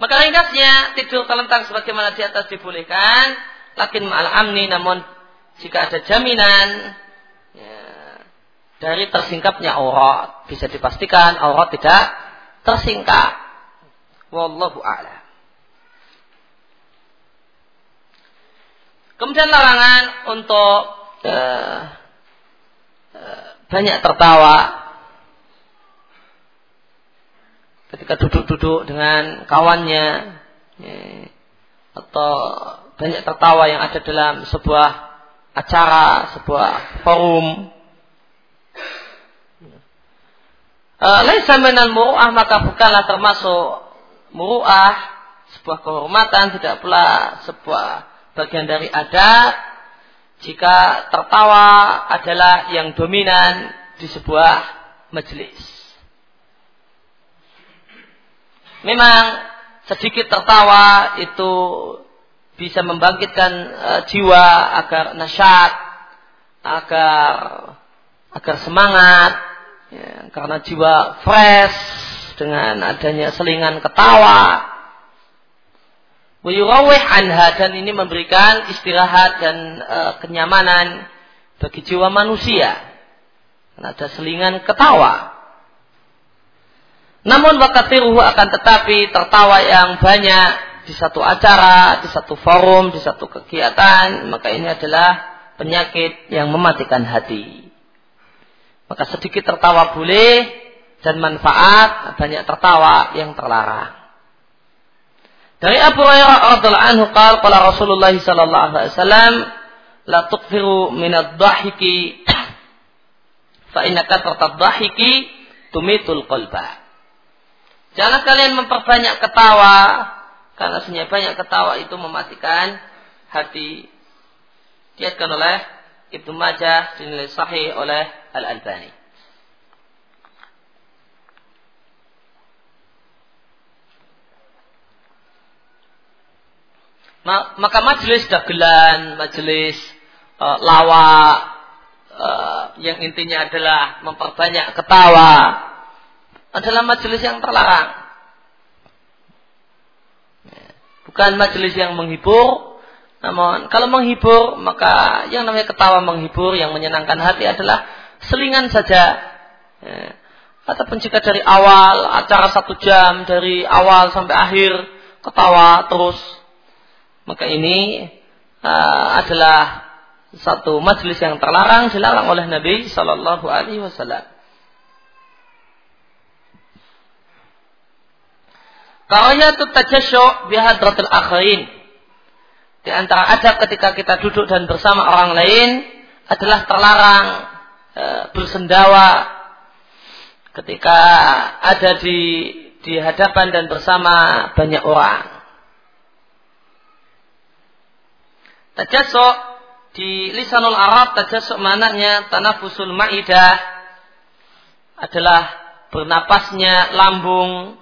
S1: Maka ringkasnya tidur terlentang sebagaimana di atas dibolehkan, lakin ma'al amni namun jika ada jaminan dari tersingkapnya aurat. Bisa dipastikan aurat tidak tersingkap. Wallahu a'lam. Kemudian larangan untuk uh, uh, banyak tertawa ketika duduk-duduk dengan kawannya ya, atau banyak tertawa yang ada dalam sebuah acara, sebuah forum. Eh, laisa minal muru'ah maka bukanlah termasuk muru'ah sebuah kehormatan tidak pula sebuah bagian dari adat jika tertawa adalah yang dominan di sebuah majelis. Memang sedikit tertawa itu bisa membangkitkan uh, jiwa agar nasyat, agar agar semangat, ya, karena jiwa fresh dengan adanya selingan ketawa Wayurawih anha dan ini memberikan istirahat dan e, kenyamanan bagi jiwa manusia. Karena ada selingan ketawa. Namun wakatiruhu akan tetapi tertawa yang banyak di satu acara, di satu forum, di satu kegiatan, maka ini adalah penyakit yang mematikan hati. Maka sedikit tertawa boleh dan manfaat banyak tertawa yang terlarang. Dari Abu Hurairah radhiallahu anhu qala qala Rasulullah sallallahu alaihi wasallam la tukthiru min ad-dhahiki fa inna ad-dhahiki tumitul qalba. Jangan kalian memperbanyak ketawa karena sebenarnya banyak ketawa itu mematikan hati. Diatkan oleh Ibnu Majah dinilai sahih oleh Al-Albani. Maka majelis dagelan, majelis uh, lawak, uh, yang intinya adalah memperbanyak ketawa, adalah majelis yang terlarang. Bukan majelis yang menghibur, namun kalau menghibur maka yang namanya ketawa menghibur yang menyenangkan hati adalah selingan saja. Ya. Ataupun jika dari awal acara satu jam dari awal sampai akhir ketawa terus maka ini uh, adalah satu majelis yang terlarang dilarang oleh Nabi Shallallahu Alaihi Wasallam. Karayatu tajasyuk bihadratil akhirin. Di antara adab ketika kita duduk dan bersama orang lain adalah terlarang e, bersendawa ketika ada di di hadapan dan bersama banyak orang. Tajasyuk di lisanul Arab tajasyuk mananya tanafusul ma'idah adalah bernapasnya lambung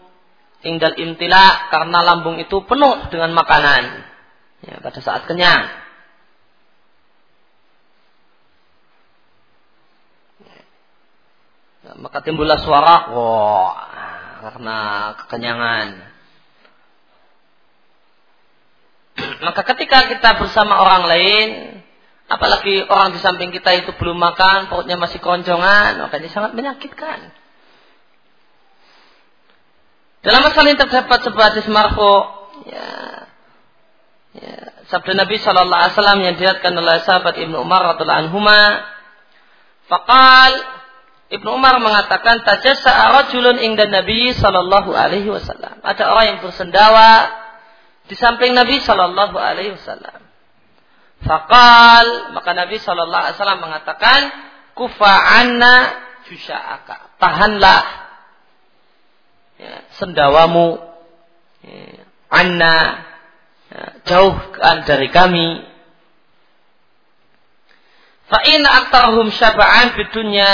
S1: tinggal intila karena lambung itu penuh dengan makanan ya, pada saat kenyang. Ya, maka timbullah suara wah karena kekenyangan. Maka ketika kita bersama orang lain, apalagi orang di samping kita itu belum makan, perutnya masih keroncongan, maka ini sangat menyakitkan. Dalam masalah ini terdapat sebuah hadis marfu ya, ya, sabda Nabi Shallallahu Alaihi Wasallam yang dilihatkan oleh sahabat Ibnu Umar radhiallahu anhuma. Fakal Ibnu Umar mengatakan tajassa rajulun ingda Nabi Shallallahu Alaihi Wasallam. Ada orang yang bersendawa di samping Nabi Shallallahu Alaihi Wasallam. Fakal maka Nabi Shallallahu Alaihi Wasallam mengatakan kufa anna jusha'aka. Tahanlah ya, sendawamu ya, anna ya, jauhkan dari kami fa in aktarhum syafa'an fid dunya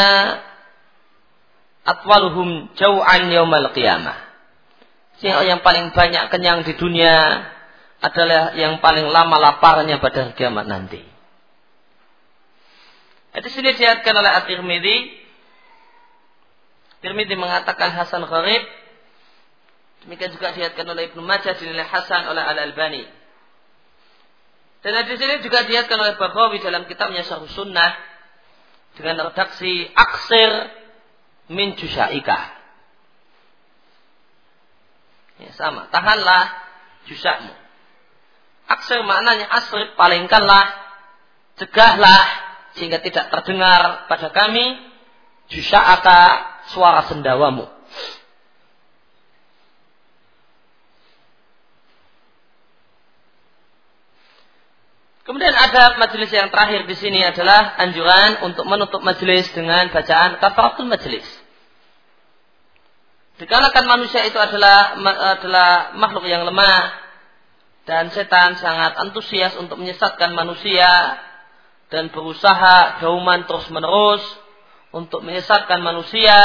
S1: atwaluhum jau'an yaumal qiyamah sehingga yang paling banyak kenyang di dunia adalah yang paling lama laparnya pada kiamat nanti. Di sini dilihatkan oleh At-Tirmidzi. Tirmidzi mengatakan Hasan Gharib Demikian juga dilihatkan oleh Ibnu Majah dinilai Hasan oleh Al Albani. Dan di sini juga dilihatkan oleh Baghawi dalam kitabnya Syarh Sunnah dengan redaksi aksir min jusyaika. Ya, sama. Tahanlah jusakmu. Aksir maknanya asrib palingkanlah, cegahlah sehingga tidak terdengar pada kami jusaka suara sendawamu. Kemudian ada majelis yang terakhir di sini adalah anjuran untuk menutup majelis dengan bacaan kafaratul majelis. Dikarenakan manusia itu adalah adalah makhluk yang lemah dan setan sangat antusias untuk menyesatkan manusia dan berusaha dauman terus menerus untuk menyesatkan manusia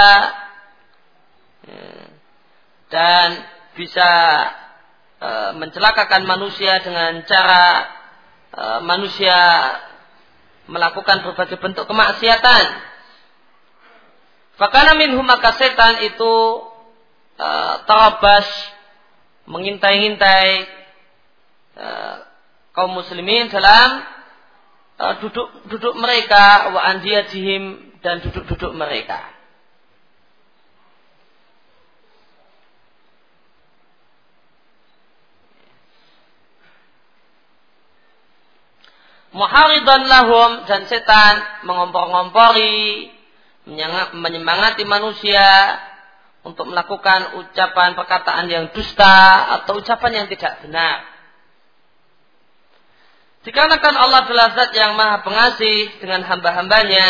S1: dan bisa e, mencelakakan manusia dengan cara E, manusia melakukan berbagai bentuk kemaksiatan. Fakana minhum maka setan itu e, tarabas mengintai-intai e, kaum muslimin dalam e, duduk duduk mereka wa andiyatihim dan duduk-duduk mereka. Muharidan lahum dan setan mengompor-ngompori menyemangati manusia untuk melakukan ucapan perkataan yang dusta atau ucapan yang tidak benar. Dikarenakan Allah adalah zat yang maha pengasih dengan hamba-hambanya,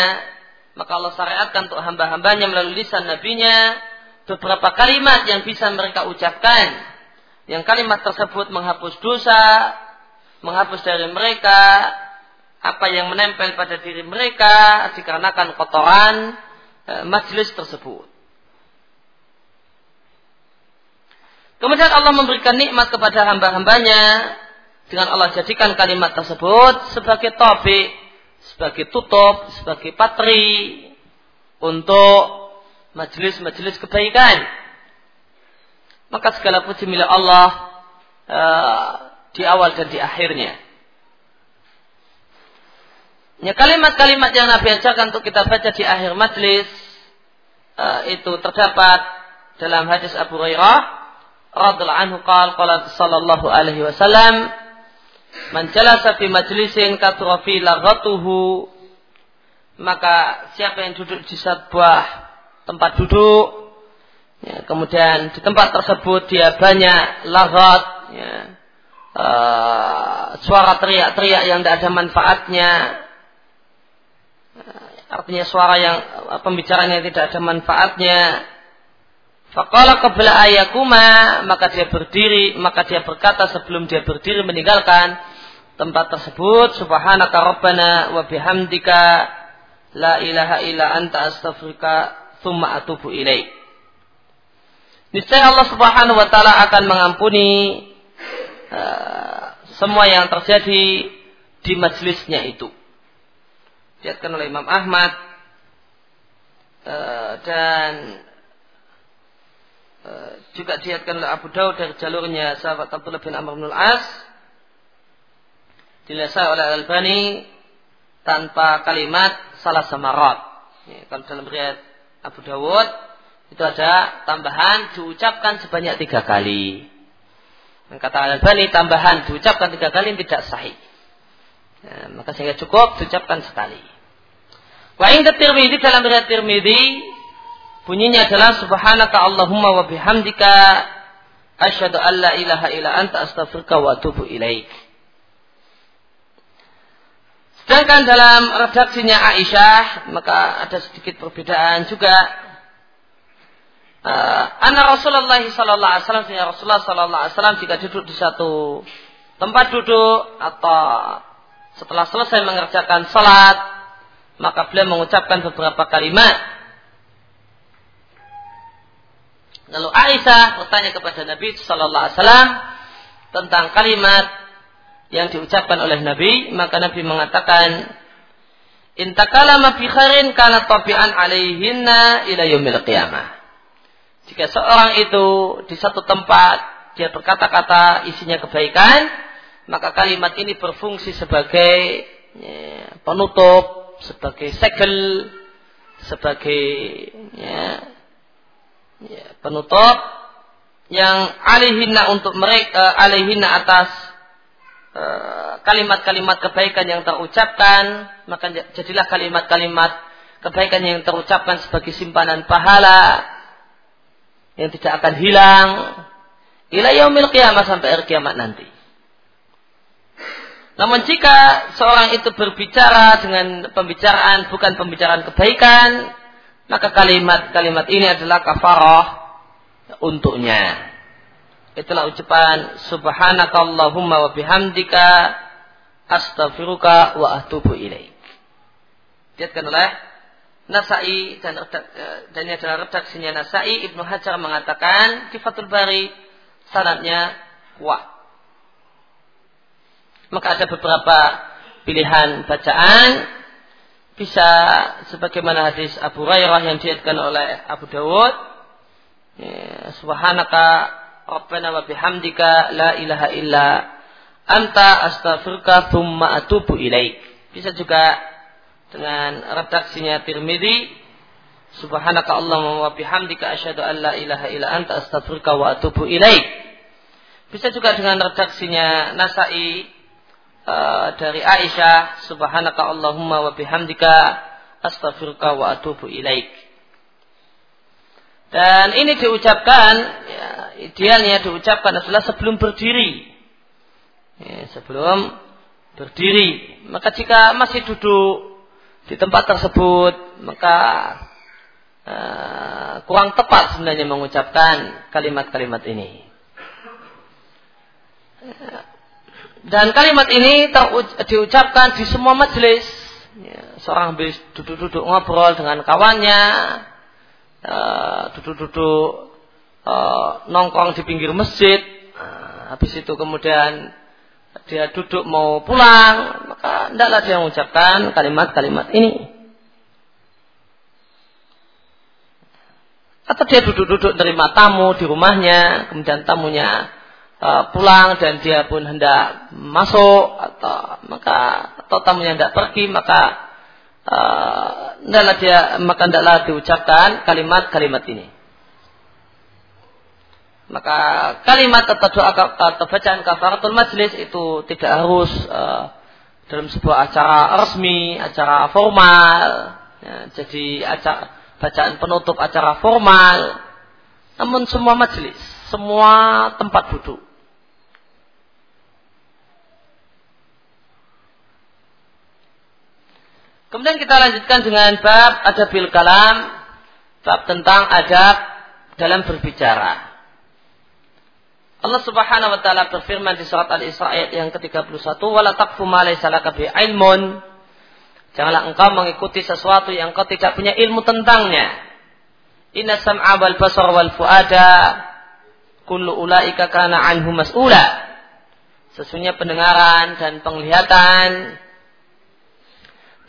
S1: maka Allah syariatkan untuk hamba-hambanya melalui lisan nabinya beberapa kalimat yang bisa mereka ucapkan. Yang kalimat tersebut menghapus dosa, menghapus dari mereka apa yang menempel pada diri mereka dikarenakan kotoran e, majelis tersebut. Kemudian Allah memberikan nikmat kepada hamba-hambanya dengan Allah jadikan kalimat tersebut sebagai topik, sebagai tutup, sebagai patri untuk majelis-majelis kebaikan. Maka segala puji milik Allah uh, di awal dan di akhirnya. Ya kalimat-kalimat yang Nabi ajarkan untuk kita baca di akhir majlis uh, itu terdapat dalam hadis Abu Hurairah radhiallahu anhu qala qala sallallahu alaihi wasallam man jalasa fi majlisin kathura fi laghatuhu maka siapa yang duduk di sebuah tempat duduk Ya, kemudian di tempat tersebut dia banyak lagat, ya, uh, suara teriak-teriak yang tidak ada manfaatnya. Artinya suara yang pembicaraan yang tidak ada manfaatnya. Fakala qabla ayakuma maka dia berdiri maka dia berkata sebelum dia berdiri meninggalkan tempat tersebut subhanaka rabbana wa bihamdika la ilaha illa anta astaghfiruka thumma atubu ilaik. Niscaya Allah Subhanahu wa taala akan mengampuni uh, semua yang terjadi di majelisnya itu. Diatkan oleh Imam Ahmad uh, dan uh, juga diatkan oleh Abu Daud dari jalurnya sahabat Abdullah bin Amr bin Al-As dilasai oleh Al-Albani tanpa kalimat salah samarat. Ya, kalau dalam riwayat Abu Dawud itu ada tambahan diucapkan sebanyak tiga kali. Dan kata Al-Albani tambahan diucapkan tiga kali tidak sahih. Ya, maka sehingga cukup diucapkan sekali. Wa inda Tirmidzi dalam riwayat Tirmidzi bunyinya adalah subhanaka Allahumma wa bihamdika asyhadu an la ilaha illa anta astaghfiruka wa atubu ilaik. Sedangkan dalam redaksinya Aisyah maka ada sedikit perbedaan juga uh, anak Rasulullah sallallahu alaihi wasallam Rasulullah sallallahu alaihi wasallam jika duduk di satu tempat duduk atau setelah selesai mengerjakan salat maka beliau mengucapkan beberapa kalimat Lalu Aisyah bertanya kepada Nabi sallallahu alaihi wasallam tentang kalimat yang diucapkan oleh Nabi, maka Nabi mengatakan intakalama fi khairin kana tabi'an alaihinna ila yaumil. Jika seorang itu di satu tempat dia berkata-kata isinya kebaikan, maka kalimat ini berfungsi sebagai ya, penutup, sebagai segel, sebagai ya, ya, penutup yang alihina untuk mereka alihina atas eh, kalimat-kalimat uh, kebaikan yang terucapkan, maka jadilah kalimat-kalimat kebaikan yang terucapkan sebagai simpanan pahala yang tidak akan hilang ila yaumil qiyamah sampai akhir kiamat nanti. Namun jika seorang itu berbicara dengan pembicaraan bukan pembicaraan kebaikan, maka kalimat-kalimat ini adalah kafarah untuknya. Itulah ucapan subhanakallahumma wa bihamdika astaghfiruka wa atubu ilaik. Lihatkan oleh Nasai dan eh, dan ini adalah redaksinya Nasai Ibnu Hajar mengatakan di Fathul Bari sanadnya kuat. Maka ada beberapa pilihan bacaan bisa sebagaimana hadis Abu Hurairah yang diatkan oleh Abu Dawud ya, Subhanaka Rabbana wa bihamdika la ilaha illa anta astaghfiruka thumma atubu ilaik. Bisa juga dengan redaksinya Tirmidzi Subhanaka Allahumma wa bihamdika asyhadu an la ilaha illa anta astaghfiruka wa atubu ilaik. Bisa juga dengan redaksinya Nasai uh, dari Aisyah Subhanaka Allahumma wa bihamdika astaghfiruka wa atubu ilaik. Dan ini diucapkan ya, idealnya diucapkan adalah sebelum berdiri. Ya, sebelum berdiri. Maka jika masih duduk di tempat tersebut maka uh, kurang tepat sebenarnya mengucapkan kalimat-kalimat ini. Dan kalimat ini diucapkan di semua majelis. Ya, seorang habis duduk-duduk ngobrol dengan kawannya, uh, duduk-duduk uh, nongkrong di pinggir masjid. Uh, habis itu kemudian dia duduk mau pulang, maka tidaklah dia mengucapkan kalimat-kalimat ini. Atau dia duduk-duduk terima tamu di rumahnya, kemudian tamunya uh, pulang dan dia pun hendak masuk atau maka atau tamunya hendak pergi maka uh, dia maka tidaklah diucapkan kalimat-kalimat ini maka kalimat atau doa atau bacaan kafaratul majlis itu tidak harus uh, dalam sebuah acara resmi, acara formal. Ya, jadi acara bacaan penutup acara formal. namun semua majelis, semua tempat duduk. Kemudian kita lanjutkan dengan bab adabil kalam, bab tentang adab dalam berbicara. Allah Subhanahu wa taala berfirman di surat Al-Isra ayat yang ke-31, "Wala taqfu ma laysa laka bi ilmun." Janganlah engkau mengikuti sesuatu yang engkau tidak punya ilmu tentangnya. Inna sam'a wal basar wal fuada kullu ulaika kana anhu mas'ula. Sesungguhnya pendengaran dan penglihatan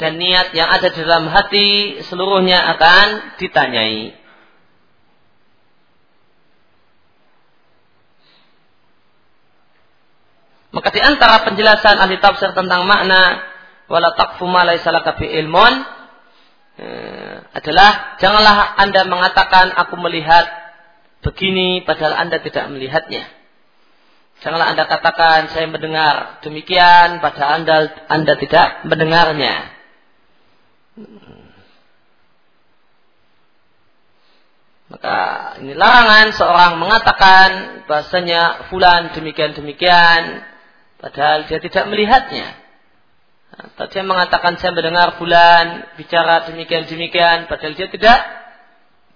S1: dan niat yang ada di dalam hati seluruhnya akan ditanyai. Maka di antara penjelasan ahli tafsir tentang makna wala taqfu ma laysa laka ilmun eh, adalah janganlah Anda mengatakan aku melihat begini padahal Anda tidak melihatnya. Janganlah Anda katakan saya mendengar demikian padahal Anda Anda tidak mendengarnya. Maka ini larangan seorang mengatakan bahasanya fulan demikian-demikian padahal dia tidak melihatnya. Atau dia mengatakan saya mendengar fulan bicara demikian-demikian padahal dia tidak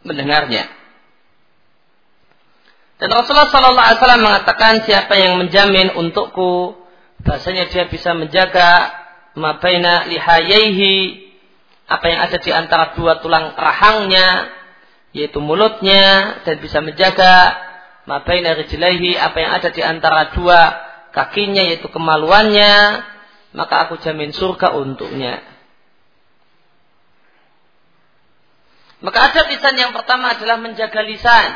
S1: mendengarnya. Dan Rasulullah Sallallahu Alaihi Wasallam mengatakan siapa yang menjamin untukku bahasanya dia bisa menjaga mabaina lihayaihi apa yang ada di antara dua tulang rahangnya yaitu mulutnya dan bisa menjaga mabaina rijlaihi apa yang ada di antara dua kakinya yaitu kemaluannya maka aku jamin surga untuknya. Maka ada lisan yang pertama adalah menjaga lisan.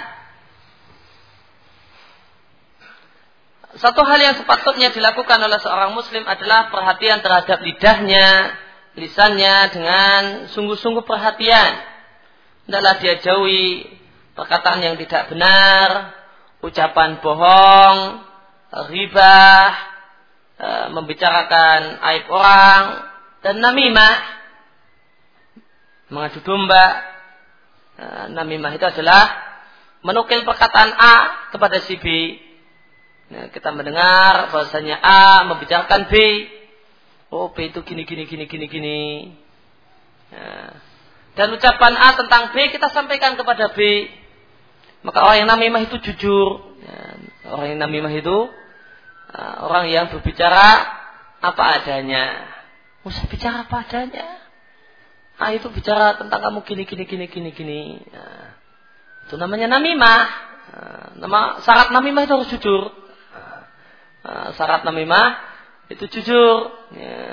S1: Satu hal yang sepatutnya dilakukan oleh seorang muslim adalah perhatian terhadap lidahnya lisannya dengan sungguh-sungguh perhatian. Hendaklah dia jauhi perkataan yang tidak benar, ucapan bohong, riba, e, membicarakan aib orang, dan namimah, mengadu domba. E, namimah itu adalah menukil perkataan A kepada si B. Nah, kita mendengar bahasanya A membicarakan B, Oh B itu gini gini gini gini gini. Ya. Dan ucapan A tentang B kita sampaikan kepada B. Maka orang yang namimah itu jujur. Ya. Orang yang namimah itu uh, orang yang berbicara apa adanya. Usah bicara apa adanya. A itu bicara tentang kamu gini gini gini gini gini. Ya. Itu namanya namimah. Uh, nama syarat namimah itu harus jujur. Uh, syarat namimah itu jujur. Ya.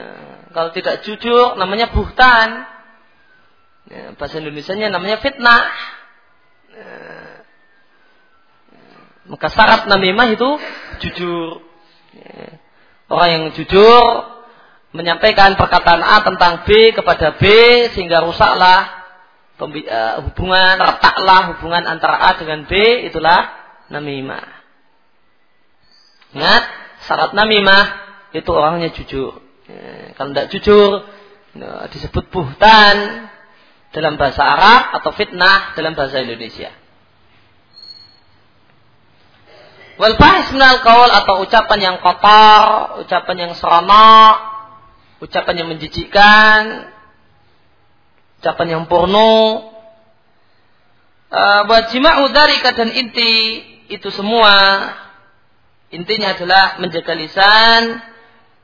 S1: Kalau tidak jujur namanya buhtan. Ya, bahasa Indonesia-nya namanya fitnah. Ya. Maka syarat namimah itu jujur. Ya. Orang yang jujur menyampaikan perkataan A tentang B kepada B sehingga rusaklah eh, hubungan, retaklah hubungan antara A dengan B itulah namimah. Ingat, syarat namimah itu orangnya jujur. Ya, kalau tidak jujur, ya, disebut buhtan dalam bahasa Arab atau fitnah dalam bahasa Indonesia. Wal fahis minal atau ucapan yang kotor, ucapan yang seronok, ucapan yang menjijikkan, ucapan yang porno. Buat jima'u dari dan inti itu semua intinya adalah menjaga lisan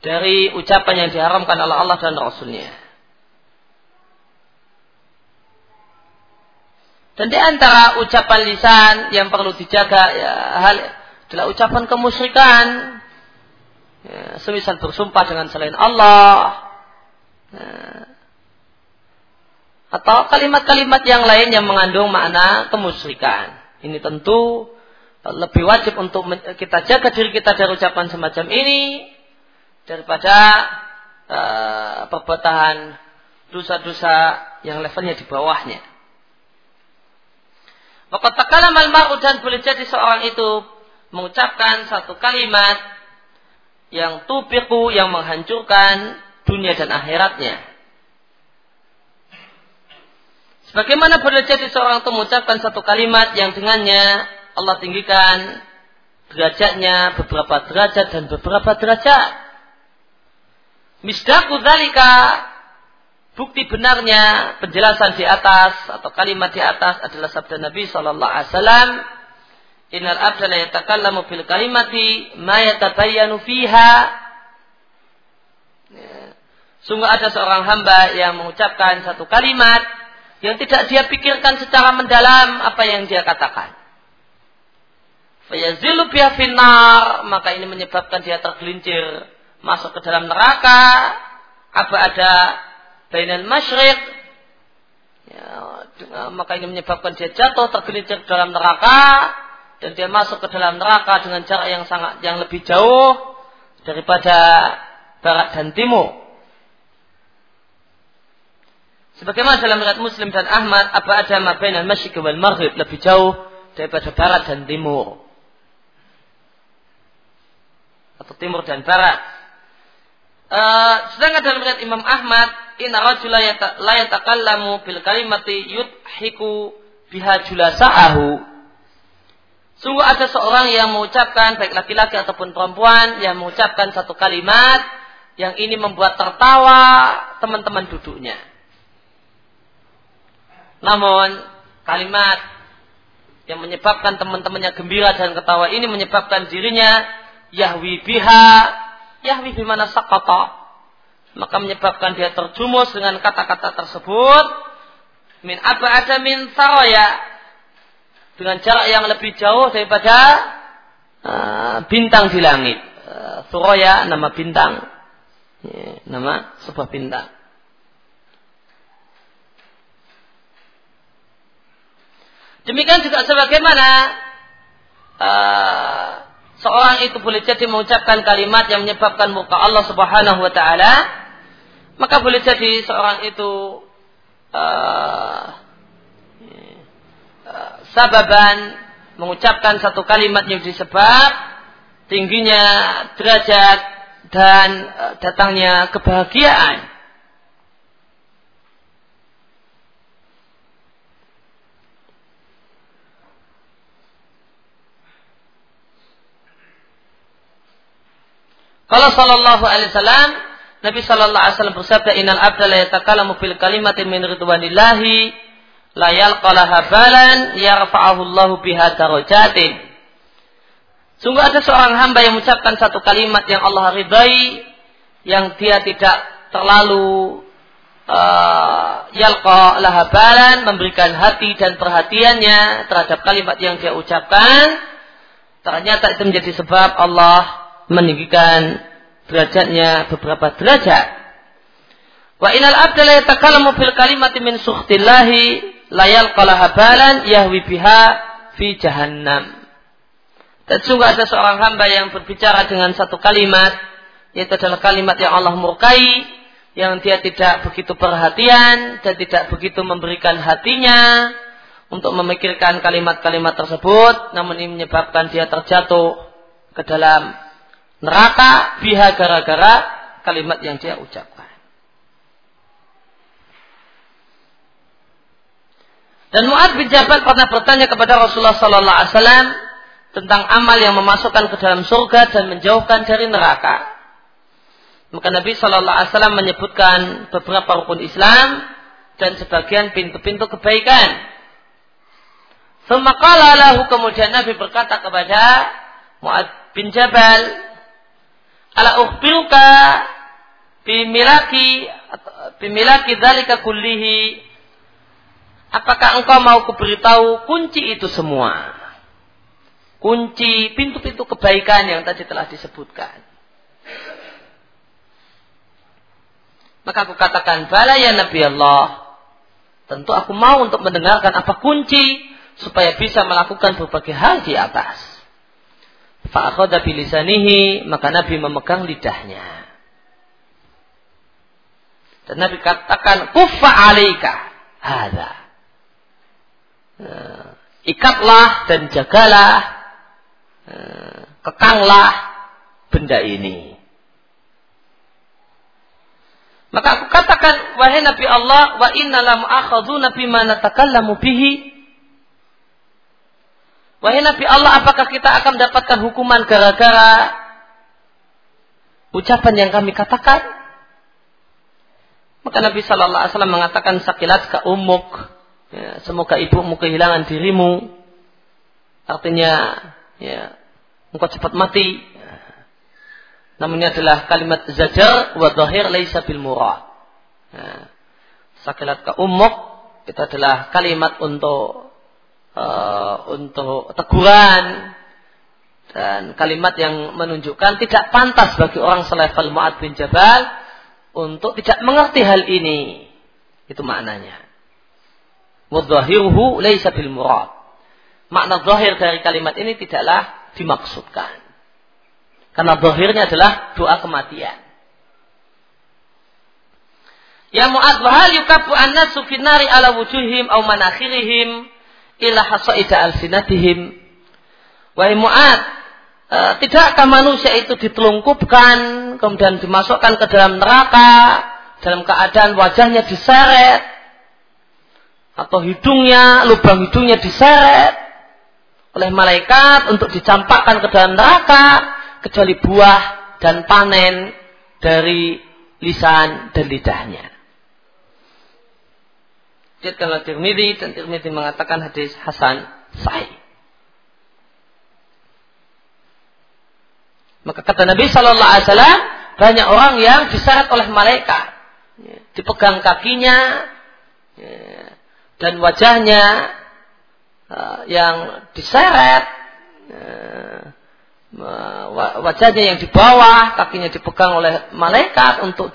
S1: dari ucapan yang diharamkan oleh Allah dan Rasulnya. Dan di antara ucapan lisan yang perlu dijaga ya, hal adalah ucapan kemusyrikan. Ya, semisal bersumpah dengan selain Allah. Ya, atau kalimat-kalimat yang lain yang mengandung makna kemusyrikan. Ini tentu lebih wajib untuk kita jaga diri kita dari ucapan semacam ini daripada uh, perbuatan dosa-dosa yang levelnya di bawahnya. Maka takalam al dan boleh jadi seorang itu mengucapkan satu kalimat yang tupiku yang menghancurkan dunia dan akhiratnya. Sebagaimana boleh jadi seorang itu mengucapkan satu kalimat yang dengannya Allah tinggikan derajatnya beberapa derajat dan beberapa derajat. Misdaku dalika bukti benarnya penjelasan di atas atau kalimat di atas adalah sabda Nabi Shallallahu Alaihi Wasallam. Innal abda la yatakallamu fil kalimati ma yatabayyanu fiha. Ya. Sungguh ada seorang hamba yang mengucapkan satu kalimat yang tidak dia pikirkan secara mendalam apa yang dia katakan. Fayazilu biha finnar, maka ini menyebabkan dia tergelincir masuk ke dalam neraka. Apa ada bainal masyriq? Ya, maka ini menyebabkan dia jatuh tergelincir ke dalam neraka dan dia masuk ke dalam neraka dengan jarak yang sangat yang lebih jauh daripada barat dan timur. Sebagaimana dalam riwayat Muslim dan Ahmad, apa ada mabain al-masyriq wal maghrib lebih jauh daripada barat dan timur. Atau timur dan barat. Uh, sedangkan dalam riwayat Imam Ahmad, inna rajula la yatakallamu bil kalimati yudhiku biha julasa'ahu. Sungguh ada seorang yang mengucapkan baik laki-laki ataupun perempuan yang mengucapkan satu kalimat yang ini membuat tertawa teman-teman duduknya. Namun kalimat yang menyebabkan teman-temannya gembira dan ketawa ini menyebabkan dirinya yahwi biha yahwi bimana sakata maka menyebabkan dia terjumus dengan kata-kata tersebut. Min apa ada min saraya. Dengan jarak yang lebih jauh daripada uh, bintang di langit. Uh, suraya nama bintang. Nama sebuah bintang. Demikian juga sebagaimana uh, seorang itu boleh jadi mengucapkan kalimat yang menyebabkan muka Allah Subhanahu wa taala, maka boleh jadi seorang itu uh, uh, sababan mengucapkan satu kalimat yang disebab tingginya derajat dan uh, datangnya kebahagiaan Kalau sallallahu alaihi wasallam Nabi sallallahu alaihi wasallam bersabda innal abda la yatakallamu fil kalimatin min ridwanillahi la yalqalaha balan yarfa'ahu Allahu biha darajatin. Sungguh ada seorang hamba yang mengucapkan satu kalimat yang Allah ridai yang dia tidak terlalu uh, yalqa laha balan memberikan hati dan perhatiannya terhadap kalimat yang dia ucapkan ternyata itu menjadi sebab Allah meninggikan derajatnya beberapa derajat. Wa inal abda la yatakallamu fil kalimati min sukhtillahi la yalqalaha balan yahwi biha fi jahannam. Dan sungguh ada seorang hamba yang berbicara dengan satu kalimat yaitu adalah kalimat yang Allah murkai yang dia tidak begitu perhatian dan tidak begitu memberikan hatinya untuk memikirkan kalimat-kalimat tersebut namun ini menyebabkan dia terjatuh ke dalam neraka biha gara-gara kalimat yang dia ucapkan. Dan Mu'ad bin Jabal pernah bertanya kepada Rasulullah Sallallahu Alaihi Wasallam tentang amal yang memasukkan ke dalam surga dan menjauhkan dari neraka. Maka Nabi Sallallahu Alaihi Wasallam menyebutkan beberapa rukun Islam dan sebagian pintu-pintu kebaikan. Semakala lahu kemudian Nabi berkata kepada Mu'ad bin Jabal, ala ukhbiruka bimilaki bimilaki kullihi. Apakah engkau mau kuberitahu kunci itu semua? Kunci pintu-pintu kebaikan yang tadi telah disebutkan. Maka aku katakan bala ya Nabi Allah tentu aku mau untuk mendengarkan apa kunci supaya bisa melakukan berbagai hal di atas Fa'akhoda bilisanihi, maka Nabi memegang lidahnya. Dan Nabi katakan, kufa alaika. Hada. Nah, ikatlah dan jagalah. Nah, kekanglah benda ini. Maka aku katakan, wahai Nabi Allah, wa inna lam akhaduna bima natakallamu bihi. Wahai Nabi Allah, apakah kita akan mendapatkan hukuman gara-gara ucapan yang kami katakan? Maka Nabi Shallallahu Alaihi Wasallam mengatakan sakilat ke umuk, ya, semoga ibumu kehilangan dirimu. Artinya, ya, engkau cepat mati. Namanya adalah kalimat zajar wa dhahir laisa bil murah. Nah, sakilat ka ummuk itu adalah kalimat untuk uh, untuk teguran dan kalimat yang menunjukkan tidak pantas bagi orang selevel Mu'ad bin Jabal untuk tidak mengerti hal ini. Itu maknanya. Wadzahiruhu laisa bil murad. Makna zahir dari kalimat ini tidaklah dimaksudkan. Karena zahirnya adalah doa kematian. Ya Mu'ad wa hal yukafu annasu finari ala wujuhim au manakhirihim ila hasaida alsinatihim. Wahai Mu'ad, e, tidakkah manusia itu ditelungkupkan kemudian dimasukkan ke dalam neraka dalam keadaan wajahnya diseret atau hidungnya, lubang hidungnya diseret oleh malaikat untuk dicampakkan ke dalam neraka kecuali buah dan panen dari lisan dan lidahnya. Jadikanlah Tirmidzi dan Tirmidzi mengatakan hadis Hasan sahih. Maka kata Nabi Shallallahu Alaihi Wasallam banyak orang yang diseret oleh malaikat, ya, dipegang kakinya ya, dan wajahnya Eh, yang diseret wajahnya yang di bawah kakinya dipegang oleh malaikat untuk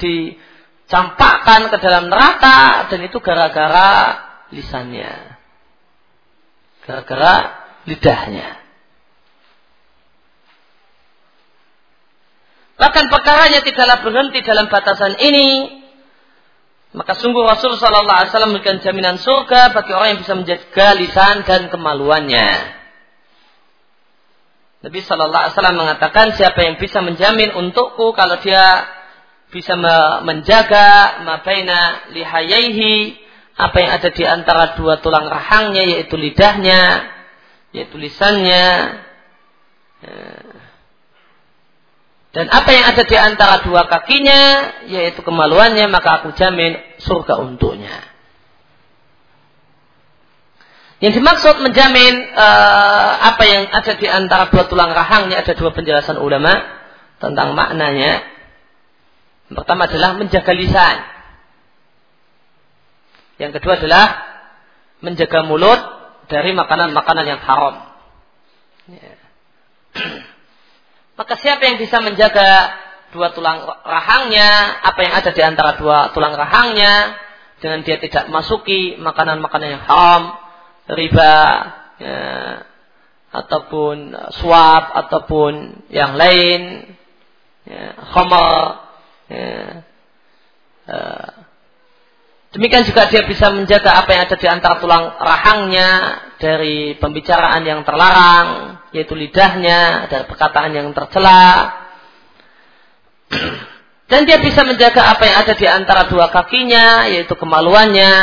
S1: dicampakkan ke dalam neraka dan itu gara-gara lisannya. Gara-gara lidahnya. Bahkan perkaranya tidaklah berhenti dalam batasan ini. Maka sungguh Rasul Sallallahu Alaihi Wasallam memberikan jaminan surga bagi orang yang bisa menjaga lisan dan kemaluannya. Nabi Sallallahu Alaihi Wasallam mengatakan siapa yang bisa menjamin untukku kalau dia bisa menjaga mabaina lihayaihi apa yang ada di antara dua tulang rahangnya yaitu lidahnya yaitu lisannya dan apa yang ada di antara dua kakinya, yaitu kemaluannya, maka aku jamin surga untuknya. Yang dimaksud menjamin uh, apa yang ada di antara dua tulang rahangnya ada dua penjelasan ulama tentang maknanya. Yang pertama adalah menjaga lisan. Yang kedua adalah menjaga mulut dari makanan-makanan yang haram. Ya. Maka siapa yang bisa menjaga dua tulang rahangnya, apa yang ada di antara dua tulang rahangnya, dengan dia tidak masuki makanan-makanan yang haram, riba, ya, ataupun suap, ataupun yang lain, ya, khamar, ya, uh, Demikian juga dia bisa menjaga apa yang ada di antara tulang rahangnya dari pembicaraan yang terlarang, yaitu lidahnya, dari perkataan yang tercela. Dan dia bisa menjaga apa yang ada di antara dua kakinya, yaitu kemaluannya,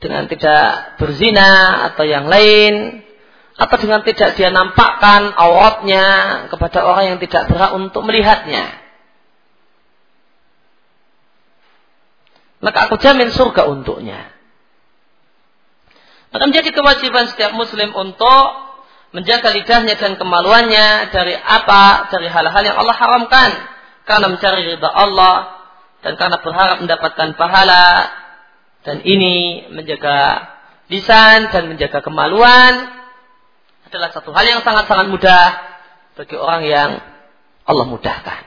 S1: dengan tidak berzina atau yang lain, atau dengan tidak dia nampakkan auratnya kepada orang yang tidak berhak untuk melihatnya. Maka aku jamin surga untuknya. Maka menjadi kewajiban setiap muslim untuk menjaga lidahnya dan kemaluannya dari apa? Dari hal-hal yang Allah haramkan. Karena mencari ridha Allah dan karena berharap mendapatkan pahala. Dan ini menjaga lisan dan menjaga kemaluan adalah satu hal yang sangat-sangat mudah bagi orang yang Allah mudahkan.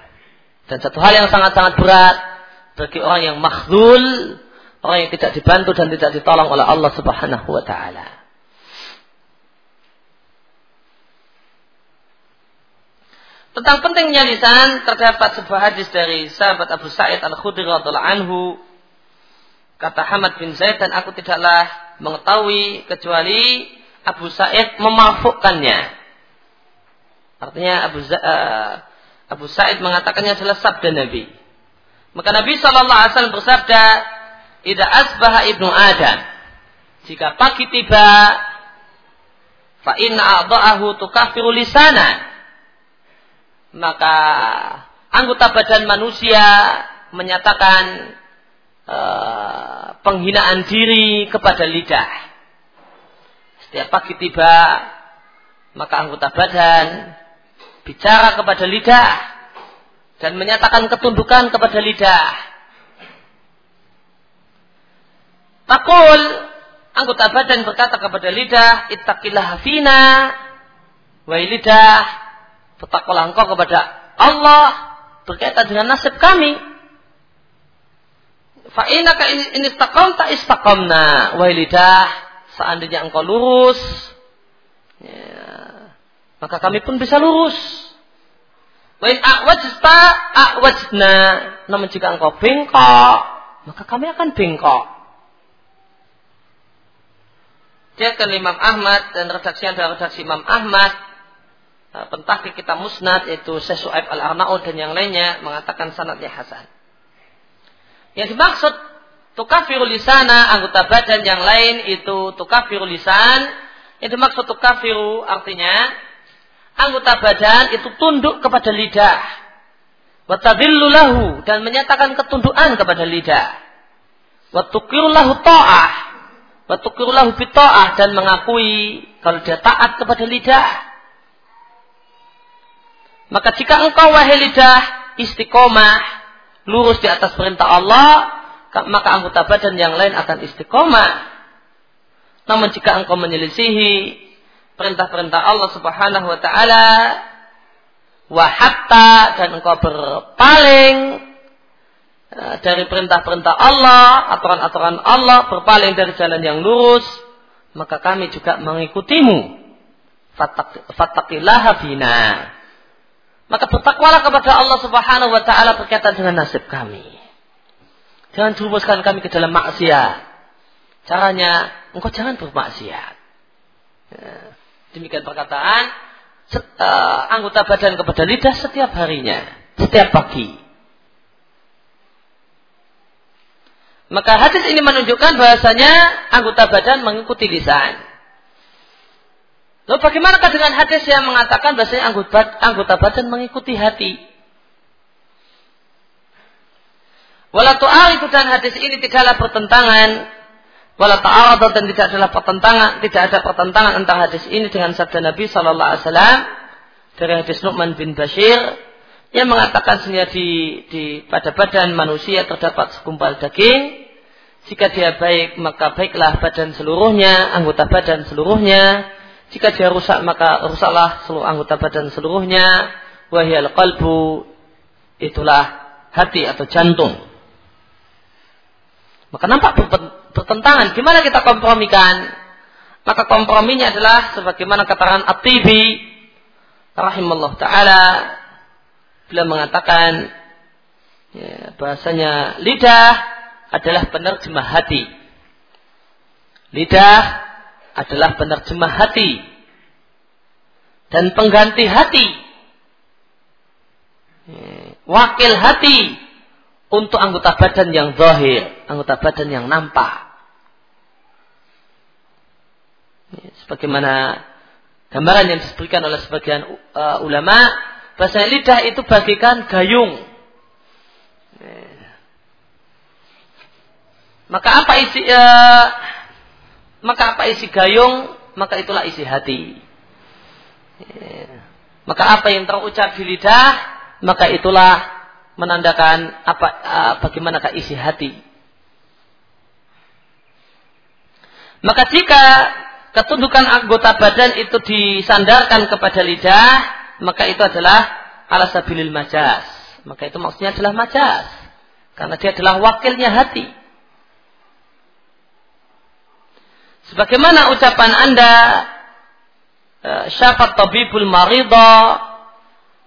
S1: Dan satu hal yang sangat-sangat berat bagi orang yang makhlul, orang yang tidak dibantu dan tidak ditolong oleh Allah Subhanahu wa taala. Tentang pentingnya lisan terdapat sebuah hadis dari sahabat Abu Sa'id Al-Khudri radhiyallahu anhu kata Hamad bin Zaid dan aku tidaklah mengetahui kecuali Abu Sa'id memafukkannya. Artinya Abu, uh, Abu Sa'id mengatakannya adalah sabda Nabi. Maka Nabi Shallallahu Alaihi Wasallam bersabda, "Ida asbaha ibnu Adam." Jika pagi tiba, fa inna a'dha'ahu tukafiru lisana. Maka anggota badan manusia menyatakan uh, penghinaan diri kepada lidah. Setiap pagi tiba, maka anggota badan bicara kepada lidah dan menyatakan ketundukan kepada lidah. Takul anggota badan berkata kepada lidah, ittaqillah hafina, wahai lidah, bertakwalah engkau kepada Allah berkaitan dengan nasib kami. Fa'inaka in istaqamta istaqamna. Wahai lidah, seandainya engkau lurus, ya, maka kami pun bisa lurus. Wain a'wajta a'wajna. Namun jika engkau bengkok, maka kami akan bengkok. Dia ke Imam Ahmad dan redaksi adalah redaksi Imam Ahmad. Nah, pentahki kita musnad yaitu Syekh Al-Arnaud dan yang lainnya mengatakan sanadnya hasan. Yang dimaksud tukafiru lisana anggota badan yang lain itu tukafiru lisan. Yang dimaksud tukafiru artinya anggota badan itu tunduk kepada lidah. Watadillulahu dan menyatakan ketundukan kepada lidah. Watukirullahu ta'ah. Watukirullahu bita'ah dan mengakui kalau dia taat kepada lidah. Maka jika engkau wahai lidah istiqomah lurus di atas perintah Allah, maka anggota badan yang lain akan istiqomah. Namun jika engkau menyelisihi perintah-perintah Allah Subhanahu wa taala wa hatta dan engkau berpaling eh, dari perintah-perintah Allah, aturan-aturan Allah, berpaling dari jalan yang lurus, maka kami juga mengikutimu. Fattaqillaha bina. Maka bertakwalah kepada Allah Subhanahu wa taala berkaitan dengan nasib kami. Jangan jerumuskan kami ke dalam maksiat. Caranya, engkau jangan bermaksiat. Ya. Demikian perkataan uh, anggota badan kepada lidah setiap harinya, setiap pagi. Maka hadis ini menunjukkan bahasanya anggota badan mengikuti lisan. Lalu bagaimanakah dengan hadis yang mengatakan bahasanya anggota, badan mengikuti hati? Walau itu dan hadis ini tidaklah bertentangan wala ta'arad dan tidak adalah pertentangan, tidak ada pertentangan antara hadis ini dengan sabda Nabi sallallahu alaihi wasallam dari hadis Nu'man bin Bashir yang mengatakan sebenarnya di, di pada badan manusia terdapat segumpal daging. Jika dia baik maka baiklah badan seluruhnya, anggota badan seluruhnya. Jika dia rusak maka rusaklah seluruh anggota badan seluruhnya. Wahyal qalbu itulah hati atau jantung. Maka nampak bertentangan. Gimana kita kompromikan? Maka komprominya adalah sebagaimana katakan At-Tibi rahimahullah taala bila mengatakan ya, bahasanya lidah adalah penerjemah hati. Lidah adalah penerjemah hati dan pengganti hati. Ya, wakil hati untuk anggota badan yang zahir, anggota badan yang nampak. Sebagaimana gambaran yang disebutkan oleh sebagian uh, ulama, bahasa lidah itu bagikan gayung. Maka apa isi uh, maka apa isi gayung? Maka itulah isi hati. Maka apa yang terucap di lidah, maka itulah menandakan apa uh, bagaimanakah isi hati. Maka jika ketundukan anggota badan itu disandarkan kepada lidah, maka itu adalah alasabilil majas. Maka itu maksudnya adalah majas. Karena dia adalah wakilnya hati. Sebagaimana ucapan Anda, uh, syafat tabibul maridah,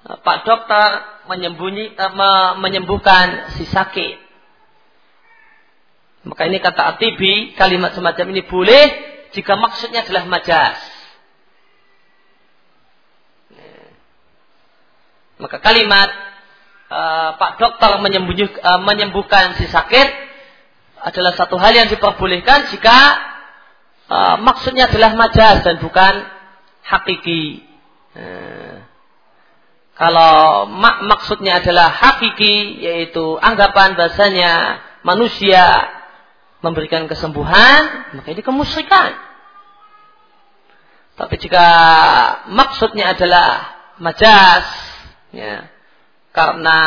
S1: uh, Pak Dokter menyembunyi, uh, menyembuhkan si sakit. Maka ini kata Atibi, kalimat semacam ini boleh jika maksudnya adalah majas. Maka kalimat
S2: uh, Pak Dokter menyembuh, uh, menyembuhkan si sakit adalah satu hal yang diperbolehkan jika uh, maksudnya adalah majas dan bukan hakiki. Uh, kalau mak maksudnya adalah hakiki yaitu anggapan bahasanya manusia memberikan kesembuhan, maka ini kemusyrikan. Tapi jika maksudnya adalah majas, ya, karena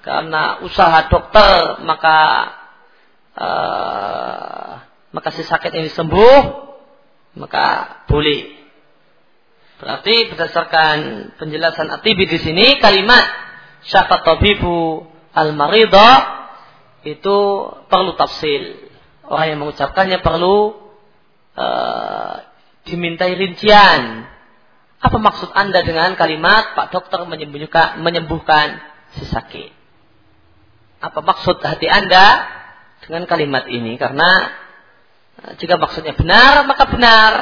S2: karena usaha dokter maka uh, maka si sakit ini sembuh, maka boleh. Berarti berdasarkan penjelasan Atibi di sini kalimat syafat tabibu al-marida itu perlu tafsil. Orang yang mengucapkannya perlu uh, dimintai rincian. Apa maksud Anda dengan kalimat Pak Dokter menyembuhkan, menyembuhkan si sakit? Apa maksud hati Anda dengan kalimat ini? Karena uh, jika maksudnya benar, maka benar.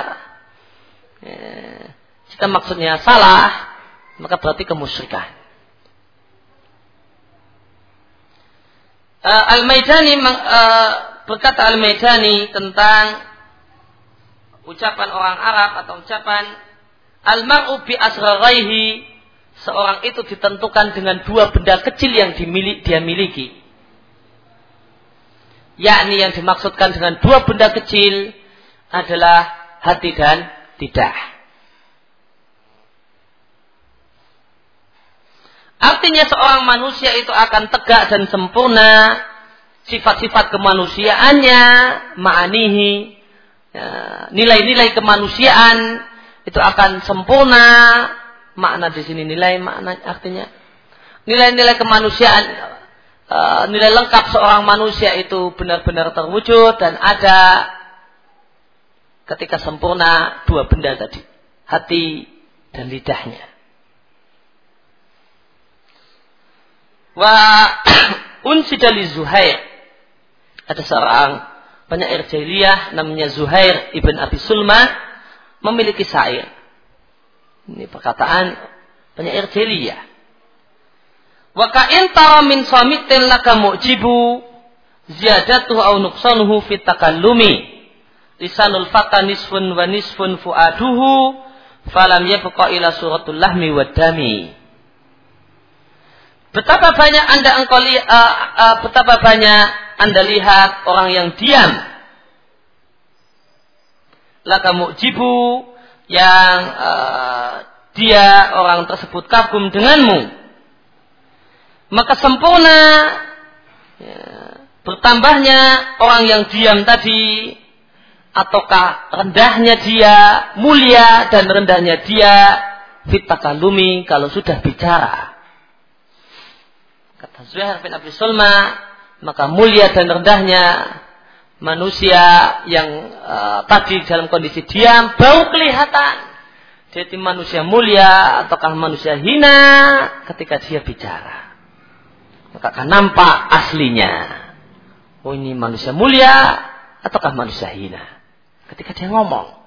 S2: Ya jika maksudnya salah, maka berarti kemusyrikan. Uh, Al-Maidani uh, berkata Al-Maidani tentang ucapan orang Arab atau ucapan Al-mar'u bi asraraihi seorang itu ditentukan dengan dua benda kecil yang dimiliki, dia miliki. Yakni yang dimaksudkan dengan dua benda kecil adalah hati dan tidak. Artinya seorang manusia itu akan tegak dan sempurna sifat-sifat kemanusiaannya, ma'anihi, ya, nilai-nilai kemanusiaan itu akan sempurna. Makna di sini nilai makna artinya nilai-nilai kemanusiaan uh, nilai lengkap seorang manusia itu benar-benar terwujud dan ada ketika sempurna dua benda tadi, hati dan lidahnya. Wa unsidali Zuhair. Ada seorang penyair jahiliyah namanya Zuhair ibn Abi Sulma memiliki syair. Ini perkataan penyair jahiliyah. Wa ka'in tara min samitin laka mu'jibu ziyadatuhu au nuqsanuhu fit takallumi. Lisanul fata nisfun wa nisfun fuaduhu falam yabqa ila suratul lahmi wa dami. Betapa banyak Anda engkau uh, uh, betapa banyak Anda lihat orang yang diam. Laka mu'jibu yang uh, dia orang tersebut kagum denganmu. Maka sempurna ya, bertambahnya orang yang diam tadi ataukah rendahnya dia, mulia dan rendahnya dia fitakalumi kalau sudah bicara. Kata Zuhair bin Abi Sulma, maka mulia dan rendahnya manusia yang uh, tadi dalam kondisi diam baru kelihatan. Jadi manusia mulia ataukah manusia hina ketika dia bicara. Maka akan nampak aslinya. Oh ini manusia mulia ataukah manusia hina. Ketika dia ngomong.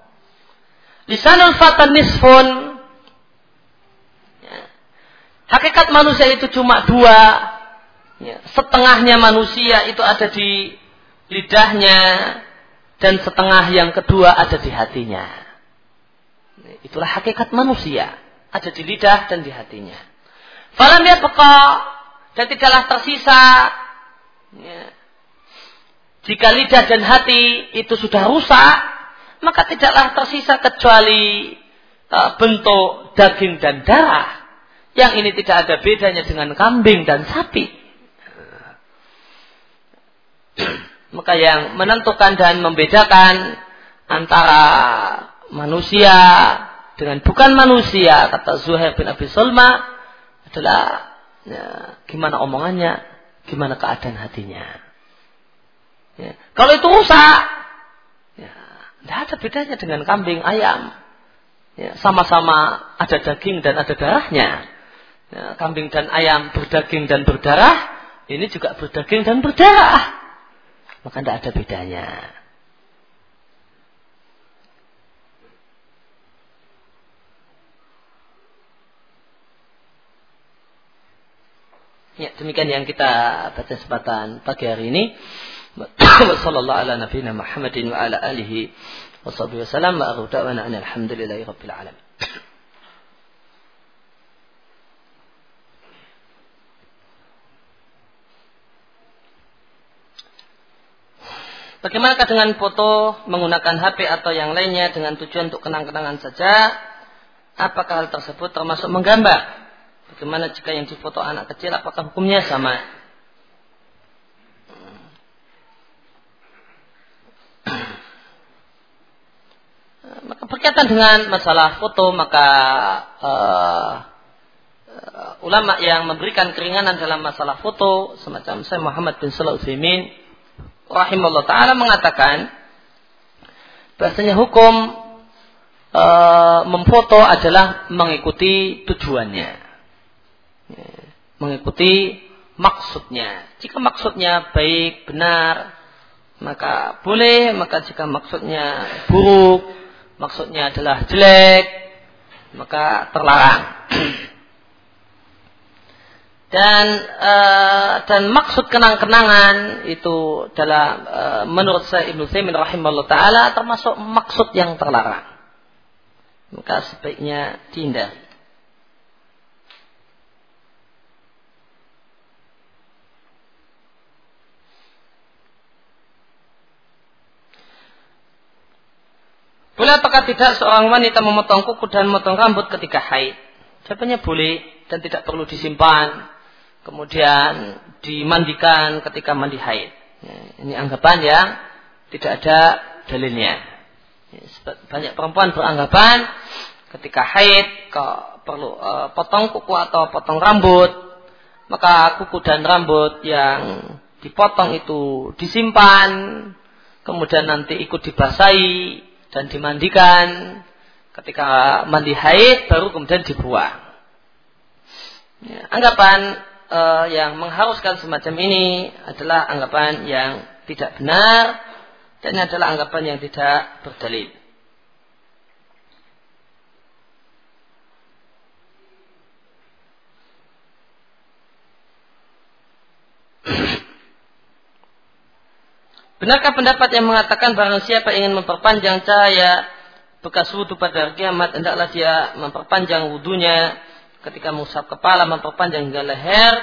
S2: Lisanul fatan nisfun Hakikat manusia itu cuma dua. Ya, setengahnya manusia itu ada di lidahnya dan setengah yang kedua ada di hatinya. Itulah hakikat manusia. Ada di lidah dan di hatinya. Falam ya peka dan tidaklah tersisa. Ya. Jika lidah dan hati itu sudah rusak, maka tidaklah tersisa kecuali uh, bentuk daging dan darah. Yang ini tidak ada bedanya dengan kambing dan sapi. Maka yang menentukan dan membedakan antara manusia dengan bukan manusia, kata Zuhair bin Abi Sulma, adalah ya, gimana omongannya, gimana keadaan hatinya. Ya. Kalau itu rusak, ya, tidak ada bedanya dengan kambing, ayam. Ya, sama-sama ada daging dan ada darahnya ya, kambing dan ayam berdaging dan berdarah, ini juga berdaging dan berdarah. Maka tidak ada bedanya. Ya, demikian yang kita baca kesempatan pagi hari ini. Wassallallahu ala nabiyina Muhammadin wa ala alihi wa sahbihi wasallam wa aghu da'wana alhamdulillahi rabbil alamin. Bagaimanakah dengan foto menggunakan HP atau yang lainnya dengan tujuan untuk kenang-kenangan saja? Apakah hal tersebut termasuk menggambar? Bagaimana jika yang difoto anak kecil, apakah hukumnya sama? maka berkaitan dengan masalah foto, maka uh, uh, ulama yang memberikan keringanan dalam masalah foto, semacam saya Muhammad bin Salah Utsaimin, rahimahullah taala mengatakan bahasanya hukum uh, memfoto adalah mengikuti tujuannya mengikuti maksudnya. Jika maksudnya baik, benar, maka boleh. Maka jika maksudnya buruk, maksudnya adalah jelek, maka terlarang. Dan uh, dan maksud kenang-kenangan itu dalam uh, menurut saya Ibnu Taimin rahimahullah taala termasuk maksud yang terlarang. Maka sebaiknya dihindari. Boleh apakah tidak seorang wanita memotong kuku dan memotong rambut ketika haid? Jawabannya boleh dan tidak perlu disimpan. Kemudian dimandikan ketika mandi haid. Ya, ini anggapan yang tidak ada dalilnya. Ya, banyak perempuan beranggapan ketika haid kok perlu uh, potong kuku atau potong rambut, maka kuku dan rambut yang dipotong itu disimpan, kemudian nanti ikut dibasahi, dan dimandikan ketika mandi haid baru kemudian dibuang. Ya, anggapan uh, yang mengharuskan semacam ini adalah anggapan yang tidak benar dan adalah anggapan yang tidak berdalil. Benarkah pendapat yang mengatakan barang siapa ingin memperpanjang cahaya bekas wudhu pada kiamat, hendaklah dia memperpanjang wudhunya ketika mengusap kepala, memperpanjang hingga leher,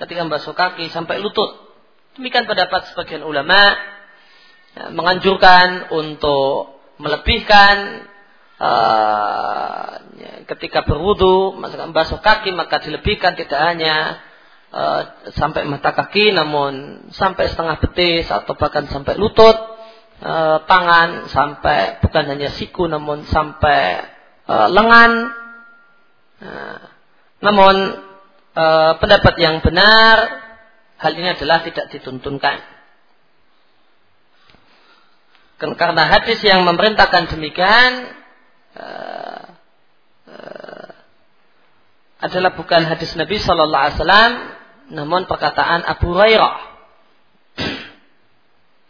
S2: ketika membasuh kaki sampai lutut. Demikian pendapat sebagian ulama ya, menganjurkan untuk melebihkan uh, ya, ketika berwudhu, membasuh kaki maka dilebihkan tidak hanya uh, sampai mata kaki namun sampai setengah betis atau bahkan sampai lutut uh, tangan sampai bukan hanya siku namun sampai uh, lengan uh, namun uh, pendapat yang benar hal ini adalah tidak dituntunkan. Karena hadis yang memerintahkan demikian uh, uh, adalah bukan hadis Nabi Shallallahu Alaihi Wasallam namun perkataan Abu Hurairah.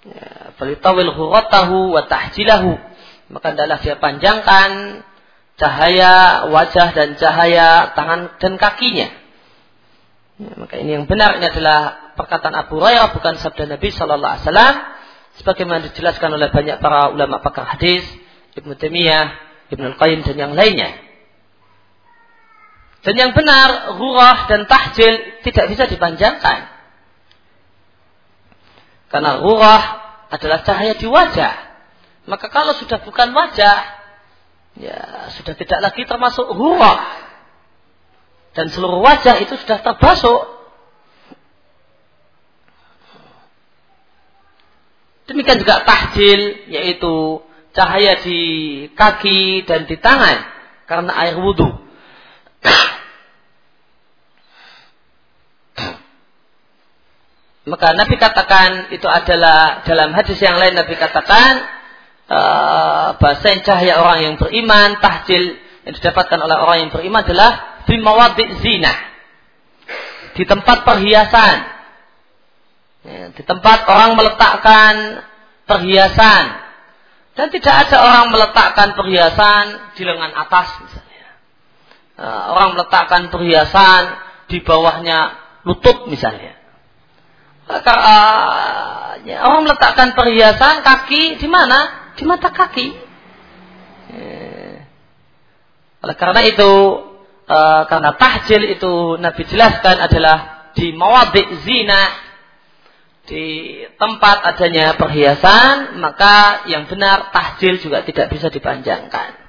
S2: Ya, Falitawil huratahu wa tahjilahu. Maka adalah dia panjangkan cahaya wajah dan cahaya tangan dan kakinya. Ya, maka ini yang benar ini adalah perkataan Abu Hurairah bukan sabda Nabi Shallallahu Alaihi Wasallam sebagaimana dijelaskan oleh banyak para ulama pakar hadis Ibnu Taimiyah, Ibnu Qayyim dan yang lainnya. Dan yang benar, hurah dan tahjil tidak bisa dipanjangkan. Karena hurah adalah cahaya di wajah. Maka kalau sudah bukan wajah, ya sudah tidak lagi termasuk hurah. Dan seluruh wajah itu sudah terbasuk. Demikian juga tahjil, yaitu cahaya di kaki dan di tangan karena air wudhu. Maka Nabi katakan itu adalah dalam hadis yang lain Nabi katakan uh, bahasa cahaya orang yang beriman tahjil yang didapatkan oleh orang yang beriman adalah fi zina di tempat perhiasan ya, di tempat orang meletakkan perhiasan dan tidak ada orang meletakkan perhiasan di lengan atas misalnya uh, orang meletakkan perhiasan di bawahnya lutut misalnya. Uh, ya, orang meletakkan perhiasan kaki di mana? Di mata kaki. Eh. Oleh karena itu, uh, karena tahjil itu Nabi jelaskan adalah di mawadik zina, di tempat adanya perhiasan, maka yang benar tahjil juga tidak bisa dipanjangkan.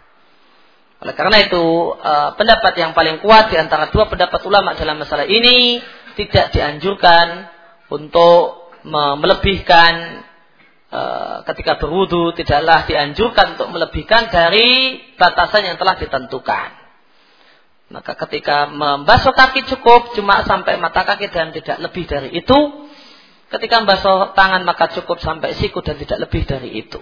S2: Oleh karena itu, uh, pendapat yang paling kuat di antara dua pendapat ulama dalam masalah ini tidak dianjurkan untuk melebihkan e, ketika berwudu tidaklah dianjurkan untuk melebihkan dari batasan yang telah ditentukan. Maka ketika membasuh kaki cukup cuma sampai mata kaki dan tidak lebih dari itu. Ketika membasuh tangan maka cukup sampai siku dan tidak lebih dari itu.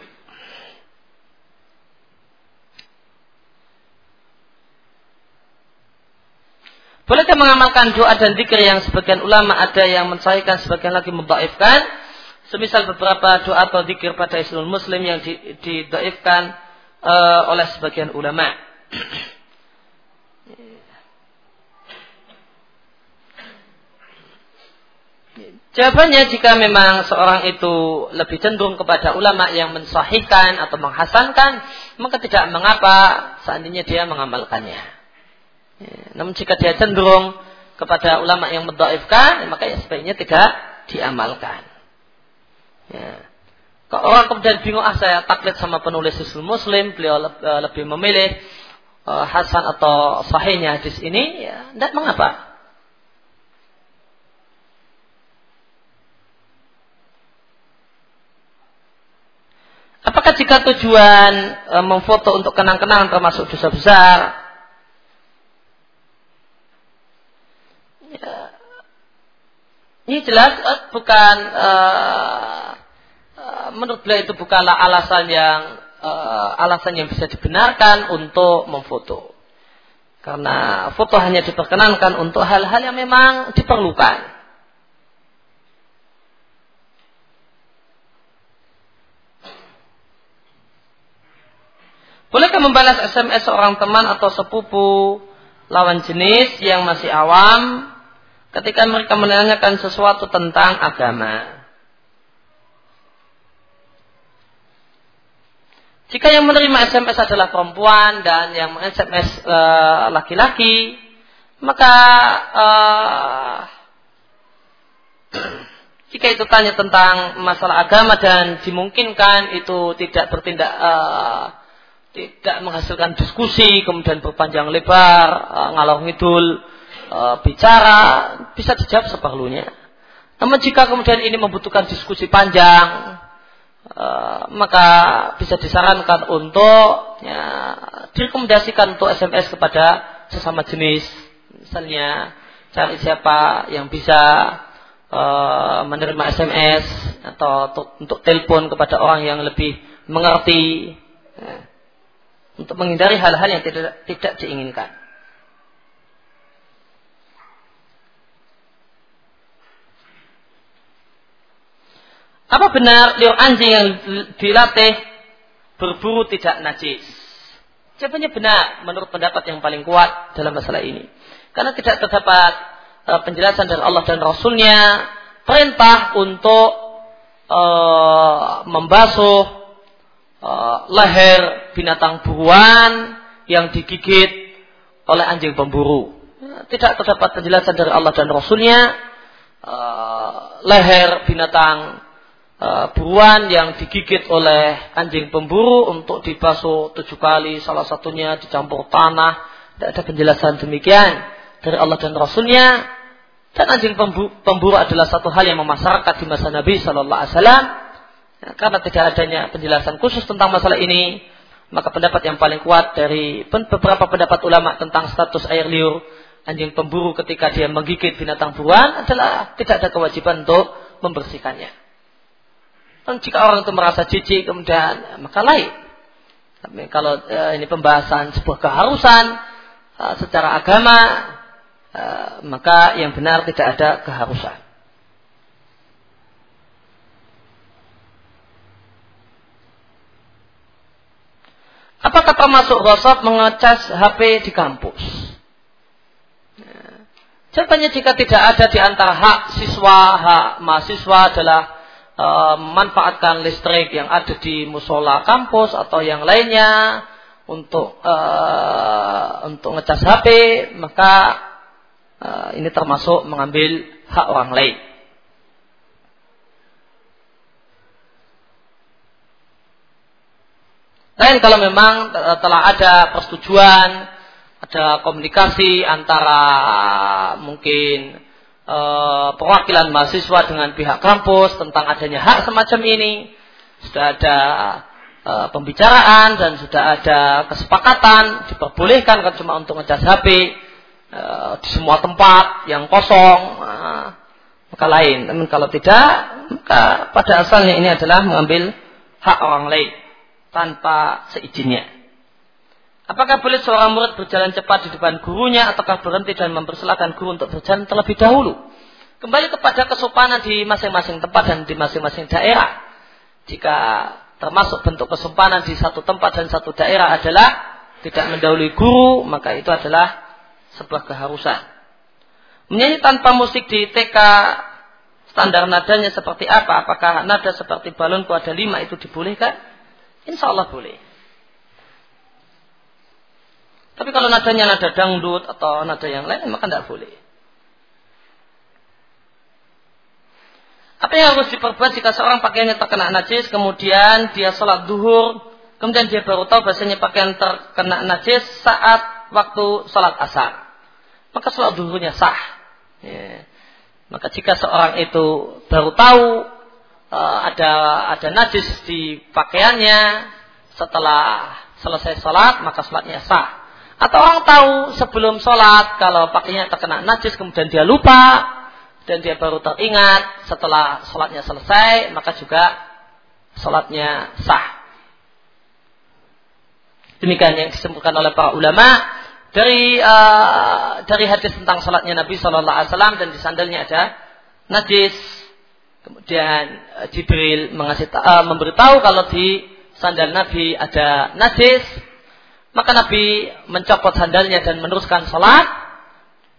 S2: Bolehkah mengamalkan doa dan zikir yang sebagian ulama ada yang mensahihkan, sebagian lagi membaifkan? Semisal beberapa doa atau zikir pada Islam Muslim yang didaifkan uh, oleh sebagian ulama. Jawabannya jika memang seorang itu lebih cenderung kepada ulama yang mensahihkan atau menghasankan, maka tidak mengapa seandainya dia mengamalkannya. Ya, namun jika dia cenderung kepada ulama yang mendaifkan, maka ya sebaiknya tidak diamalkan. Ya. Kalau orang kemudian bingung, ah saya taklid sama penulis Islam Muslim, beliau eh, lebih memilih uh, Hasan atau sahihnya hadis ini, ya tidak mengapa. Apakah jika tujuan e, memfoto untuk kenang-kenangan termasuk dosa besar? Ini jelas uh, bukan uh, uh, menurut beliau itu bukanlah alasan yang alasan yang bisa dibenarkan untuk memfoto. Karena foto hanya diperkenankan untuk hal-hal yang memang diperlukan. Bolehkah membalas SMS seorang teman atau sepupu lawan jenis yang masih awam ketika mereka menanyakan sesuatu tentang agama. Jika yang menerima SMS adalah perempuan dan yang SMS eh, laki-laki, maka uh, jika itu tanya tentang masalah agama dan dimungkinkan itu tidak bertindak uh, tidak menghasilkan diskusi kemudian berpanjang lebar uh, ngalor ngidul e, bicara bisa dijawab seperlunya. Namun jika kemudian ini membutuhkan diskusi panjang, e, maka bisa disarankan untuk ya, direkomendasikan untuk SMS kepada sesama jenis. Misalnya cari siapa yang bisa e, menerima SMS atau untuk, untuk telepon kepada orang yang lebih mengerti. Ya, untuk menghindari hal-hal yang tidak tidak diinginkan. Apa benar liur anjing yang dilatih berburu tidak najis? Jawabannya benar menurut pendapat yang paling kuat dalam masalah ini. Karena tidak terdapat uh, penjelasan dari Allah dan Rasulnya perintah untuk uh, membasuh uh, leher binatang buruan yang digigit oleh anjing pemburu. Tidak terdapat penjelasan dari Allah dan Rasulnya uh, leher binatang buruan yang digigit oleh anjing pemburu untuk dibasuh tujuh kali, salah satunya dicampur tanah. Tidak ada penjelasan demikian dari Allah dan Rasulnya. Dan anjing pemburu, adalah satu hal yang memasarakat di masa Nabi Shallallahu Alaihi Wasallam. Ya, karena tidak adanya penjelasan khusus tentang masalah ini, maka pendapat yang paling kuat dari beberapa pendapat ulama tentang status air liur anjing pemburu ketika dia menggigit binatang buruan adalah tidak ada kewajiban untuk membersihkannya. Dan jika orang itu merasa jijik kemudian maka lain. Tapi kalau e, ini pembahasan sebuah keharusan e, secara agama e, maka yang benar tidak ada keharusan. Apakah termasuk gosok mengecas HP di kampus? Jawabannya jika tidak ada di antara hak siswa, hak mahasiswa adalah memanfaatkan listrik yang ada di musola kampus atau yang lainnya untuk e, untuk ngecas HP, maka e, ini termasuk mengambil hak orang lain. Lain kalau memang telah ada persetujuan ada komunikasi antara mungkin e, perwakilan mahasiswa dengan pihak kampus tentang adanya hak semacam ini. Sudah ada e, pembicaraan dan sudah ada kesepakatan diperbolehkan kan cuma untuk ngecas HP e, di semua tempat yang kosong. Nah, maka lain. Namun kalau tidak, maka pada asalnya ini adalah mengambil hak orang lain tanpa seizinnya. Apakah boleh seorang murid berjalan cepat di depan gurunya ataukah berhenti dan mempersilahkan guru untuk berjalan terlebih dahulu? Kembali kepada kesopanan di masing-masing tempat dan di masing-masing daerah. Jika termasuk bentuk kesopanan di satu tempat dan satu daerah adalah tidak mendahului guru, maka itu adalah sebuah keharusan. Menyanyi tanpa musik di TK standar nadanya seperti apa? Apakah nada seperti balonku ada lima itu dibolehkan? Insya Allah boleh. Tapi kalau nadanya nada dangdut atau nada yang lain, maka tidak boleh. Apa yang harus diperbuat jika seorang pakaiannya terkena najis, kemudian dia sholat duhur, kemudian dia baru tahu bahasanya pakaian terkena najis saat waktu sholat asar. Maka sholat duhurnya sah. Ya. Maka jika seorang itu baru tahu uh, ada ada najis di pakaiannya setelah selesai sholat, maka sholatnya sah. Atau orang tahu sebelum sholat kalau pakainya terkena najis kemudian dia lupa dan dia baru teringat setelah sholatnya selesai maka juga sholatnya sah. Demikian yang disebutkan oleh para ulama dari uh, dari hadis tentang sholatnya Nabi Shallallahu Alaihi Wasallam dan di sandalnya ada najis. Kemudian uh, Jibril uh, memberitahu kalau di sandal Nabi ada najis maka Nabi mencopot sandalnya dan meneruskan sholat.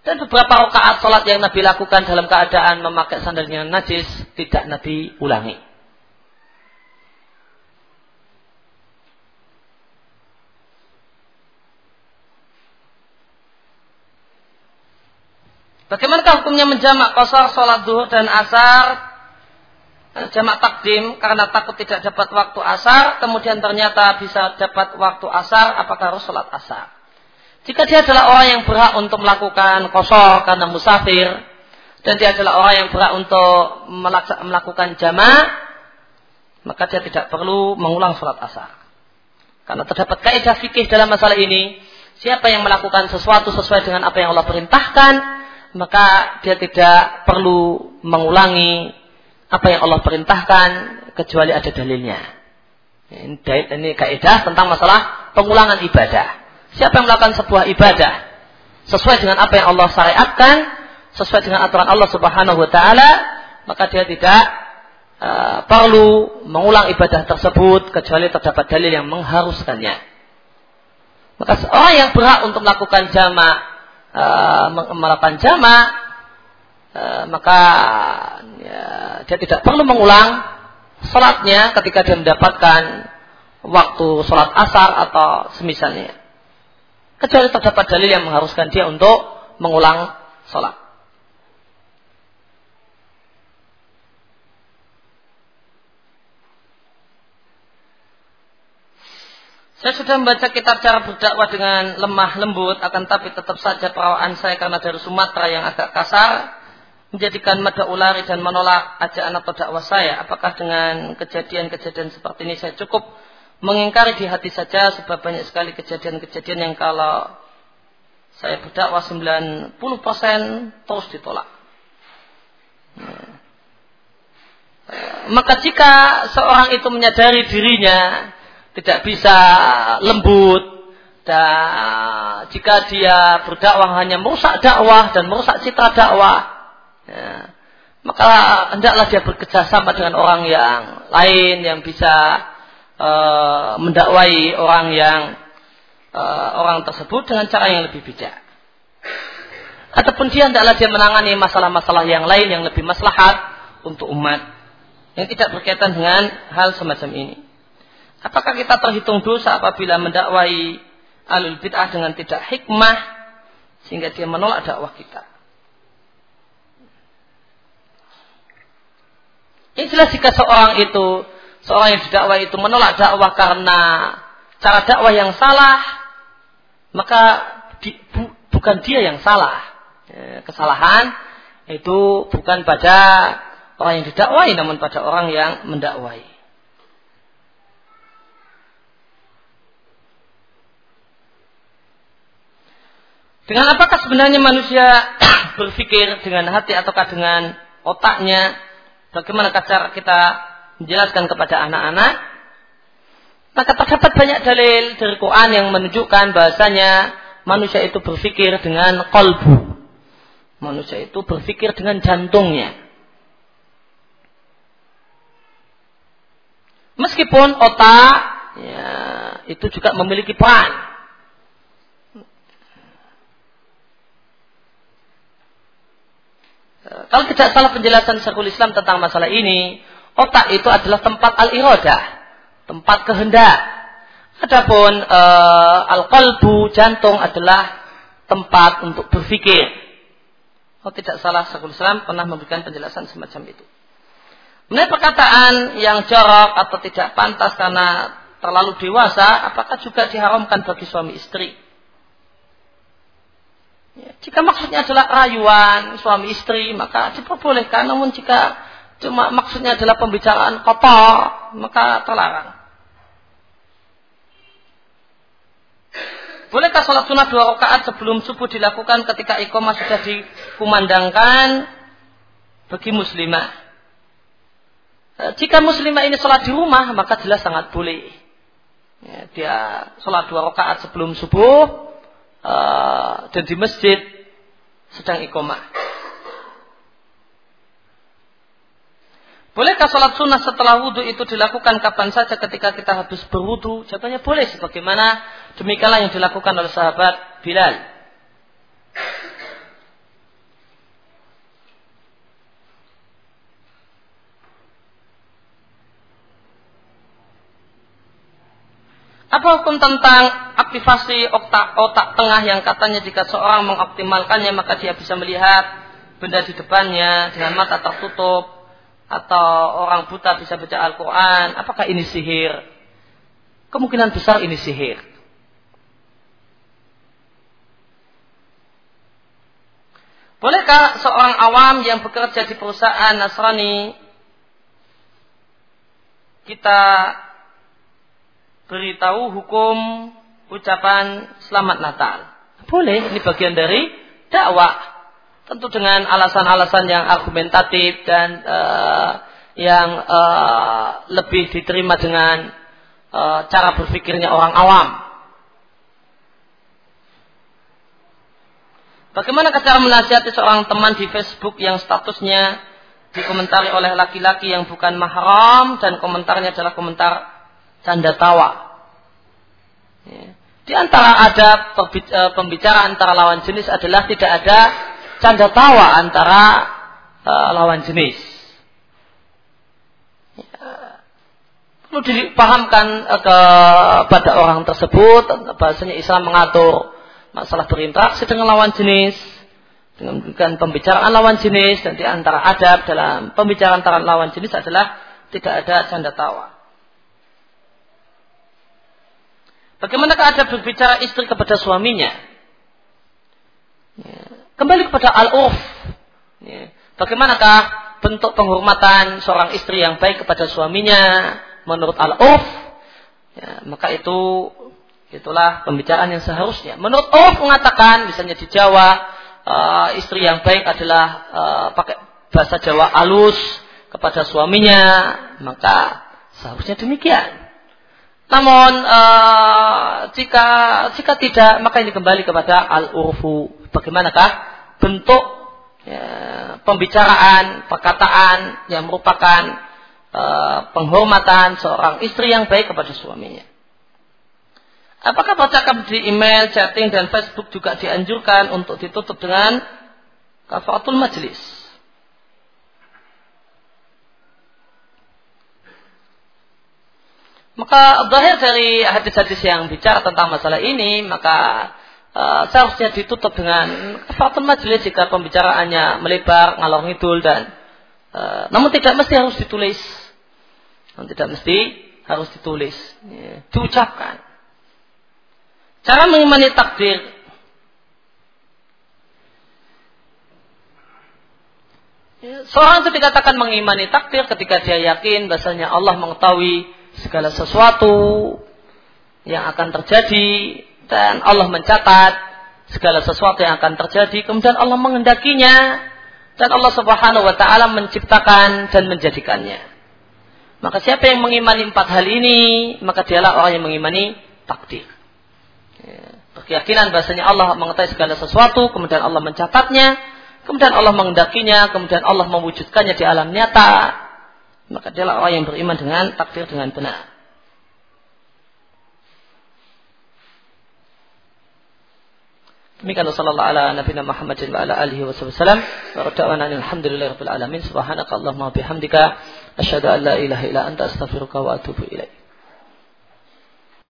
S2: Dan beberapa rakaat sholat yang Nabi lakukan dalam keadaan memakai sandalnya najis tidak Nabi ulangi. Bagaimanakah hukumnya menjamak kosor sholat duhur dan asar jamak takdim karena takut tidak dapat waktu asar, kemudian ternyata bisa dapat waktu asar, apakah harus sholat asar? Jika dia adalah orang yang berhak untuk melakukan kosor karena musafir, dan dia adalah orang yang berhak untuk melakukan jamak, maka dia tidak perlu mengulang sholat asar. Karena terdapat kaidah fikih dalam masalah ini, siapa yang melakukan sesuatu sesuai dengan apa yang Allah perintahkan, maka dia tidak perlu mengulangi apa yang Allah perintahkan kecuali ada dalilnya. Ini, kaidah tentang masalah pengulangan ibadah. Siapa yang melakukan sebuah ibadah sesuai dengan apa yang Allah syariatkan, sesuai dengan aturan Allah Subhanahu wa taala, maka dia tidak uh, perlu mengulang ibadah tersebut kecuali terdapat dalil yang mengharuskannya. Maka seorang yang berhak untuk melakukan jamak uh, melakukan jamak Eh, maka ya, dia tidak perlu mengulang sholatnya ketika dia mendapatkan waktu sholat asar atau semisalnya. Kecuali terdapat dalil yang mengharuskan dia untuk mengulang sholat. Saya sudah membaca kitab cara berdakwah dengan lemah lembut, akan tapi tetap saja perawaan saya karena dari Sumatera yang agak kasar, menjadikan mada ulari dan menolak ajakan atau dakwah saya? Apakah dengan kejadian-kejadian seperti ini saya cukup mengingkari di hati saja sebab banyak sekali kejadian-kejadian yang kalau saya berdakwah 90% terus ditolak. Hmm. Maka jika seorang itu menyadari dirinya tidak bisa lembut dan jika dia berdakwah hanya merusak dakwah dan merusak citra dakwah Ya. Maka hendaklah dia bekerjasama dengan orang yang lain yang bisa uh, mendakwai orang yang uh, orang tersebut dengan cara yang lebih bijak. Ataupun dia hendaklah dia menangani masalah-masalah yang lain yang lebih maslahat untuk umat. Yang tidak berkaitan dengan hal semacam ini. Apakah kita terhitung dosa apabila mendakwai alul bid'ah dengan tidak hikmah sehingga dia menolak dakwah kita? Yang jelas jika seorang itu, seorang yang didakwah itu menolak dakwah karena cara dakwah yang salah, maka di, bu, bukan dia yang salah. Ya, kesalahan itu bukan pada orang yang didakwai, namun pada orang yang mendakwai. Dengan apakah sebenarnya manusia berpikir dengan hati ataukah dengan otaknya? Bagaimana cara kita menjelaskan kepada anak-anak? Maka terdapat banyak dalil dari Quran yang menunjukkan bahasanya manusia itu berpikir dengan kolbu. Manusia itu berpikir dengan jantungnya. Meskipun otak ya, itu juga memiliki peran. Kalau tidak salah penjelasan Syekhul Islam tentang masalah ini, otak itu adalah tempat al-iradah, tempat kehendak. Adapun uh, al-qalbu, jantung adalah tempat untuk berpikir. Oh tidak salah Syekhul Islam pernah memberikan penjelasan semacam itu. Mengenai perkataan yang jorok atau tidak pantas karena terlalu dewasa, apakah juga diharamkan bagi suami istri? Ya, jika maksudnya adalah rayuan suami istri, maka diperbolehkan. Namun jika cuma maksudnya adalah pembicaraan kotor, maka terlarang. Bolehkah sholat sunnah dua rakaat sebelum subuh dilakukan ketika iqamah sudah dikumandangkan bagi muslimah? Eh, jika muslimah ini sholat di rumah, maka jelas sangat boleh. Ya, dia sholat dua rakaat sebelum subuh uh, dan di masjid sedang iqamah. Bolehkah sholat sunnah setelah wudhu itu dilakukan kapan saja ketika kita habis berwudhu? Jawabannya boleh sebagaimana demikianlah yang dilakukan oleh sahabat Bilal. Apa hukum tentang aktivasi otak, otak tengah yang katanya jika seorang mengoptimalkannya maka dia bisa melihat benda di depannya dengan mata tertutup atau orang buta bisa baca Al-Quran, apakah ini sihir? Kemungkinan besar ini sihir. Bolehkah seorang awam yang bekerja di perusahaan Nasrani kita beritahu hukum ucapan selamat Natal? Boleh, ini bagian dari dakwah tentu dengan alasan-alasan yang argumentatif dan uh, yang uh, lebih diterima dengan uh, cara berpikirnya orang awam. Bagaimana cara menasihati seorang teman di Facebook yang statusnya dikomentari oleh laki-laki yang bukan mahram dan komentarnya adalah komentar canda tawa. Ya. Di antara ada pembicaraan antara lawan jenis adalah tidak ada canda tawa antara uh, lawan jenis. Ya, perlu dipahamkan uh, kepada orang tersebut bahasanya Islam mengatur masalah berinteraksi dengan lawan jenis dengan pembicaraan lawan jenis dan di antara adab dalam pembicaraan antara lawan jenis adalah tidak ada canda tawa. Bagaimana adab berbicara istri kepada suaminya? Ya. Kembali kepada al-urf. Ya. Bagaimanakah bentuk penghormatan seorang istri yang baik kepada suaminya menurut al-urf? Ya, maka itu itulah pembicaraan yang seharusnya. Menurut urf mengatakan, misalnya di Jawa, uh, istri yang baik adalah uh, pakai bahasa Jawa alus kepada suaminya, maka seharusnya demikian. Namun uh, jika jika tidak maka ini kembali kepada al-urfu bagaimanakah bentuk ya, pembicaraan, perkataan yang merupakan uh, penghormatan seorang istri yang baik kepada suaminya. Apakah percakapan di email, chatting, dan Facebook juga dianjurkan untuk ditutup dengan kafaratul majlis. Maka zahir dari hadis-hadis yang bicara tentang masalah ini, maka uh, seharusnya ditutup dengan kafaratul majlis jika pembicaraannya melebar, ngalor ngidul dan uh, namun tidak mesti harus ditulis. Namun tidak mesti harus ditulis, ya, diucapkan. Cara mengimani takdir ya, Seorang itu dikatakan mengimani takdir ketika dia yakin bahasanya Allah mengetahui segala sesuatu yang akan terjadi dan Allah mencatat segala sesuatu yang akan terjadi kemudian Allah mengendakinya dan Allah Subhanahu wa taala menciptakan dan menjadikannya. Maka siapa yang mengimani empat hal ini, maka dialah orang yang mengimani takdir. Ya, berkeyakinan bahasanya Allah mengetahui segala sesuatu, kemudian Allah mencatatnya, kemudian Allah mengendakinya, kemudian Allah mewujudkannya di alam nyata, maka dialah orang yang beriman dengan takdir dengan benar. Demikian sallallahu ala nabiyina Muhammadin wa ala alihi wasallam. Wa rada'ana alhamdulillahi rabbil alamin. Subhanakallahumma bihamdika asyhadu an la ilaha illa anta astaghfiruka wa atubu ilaik.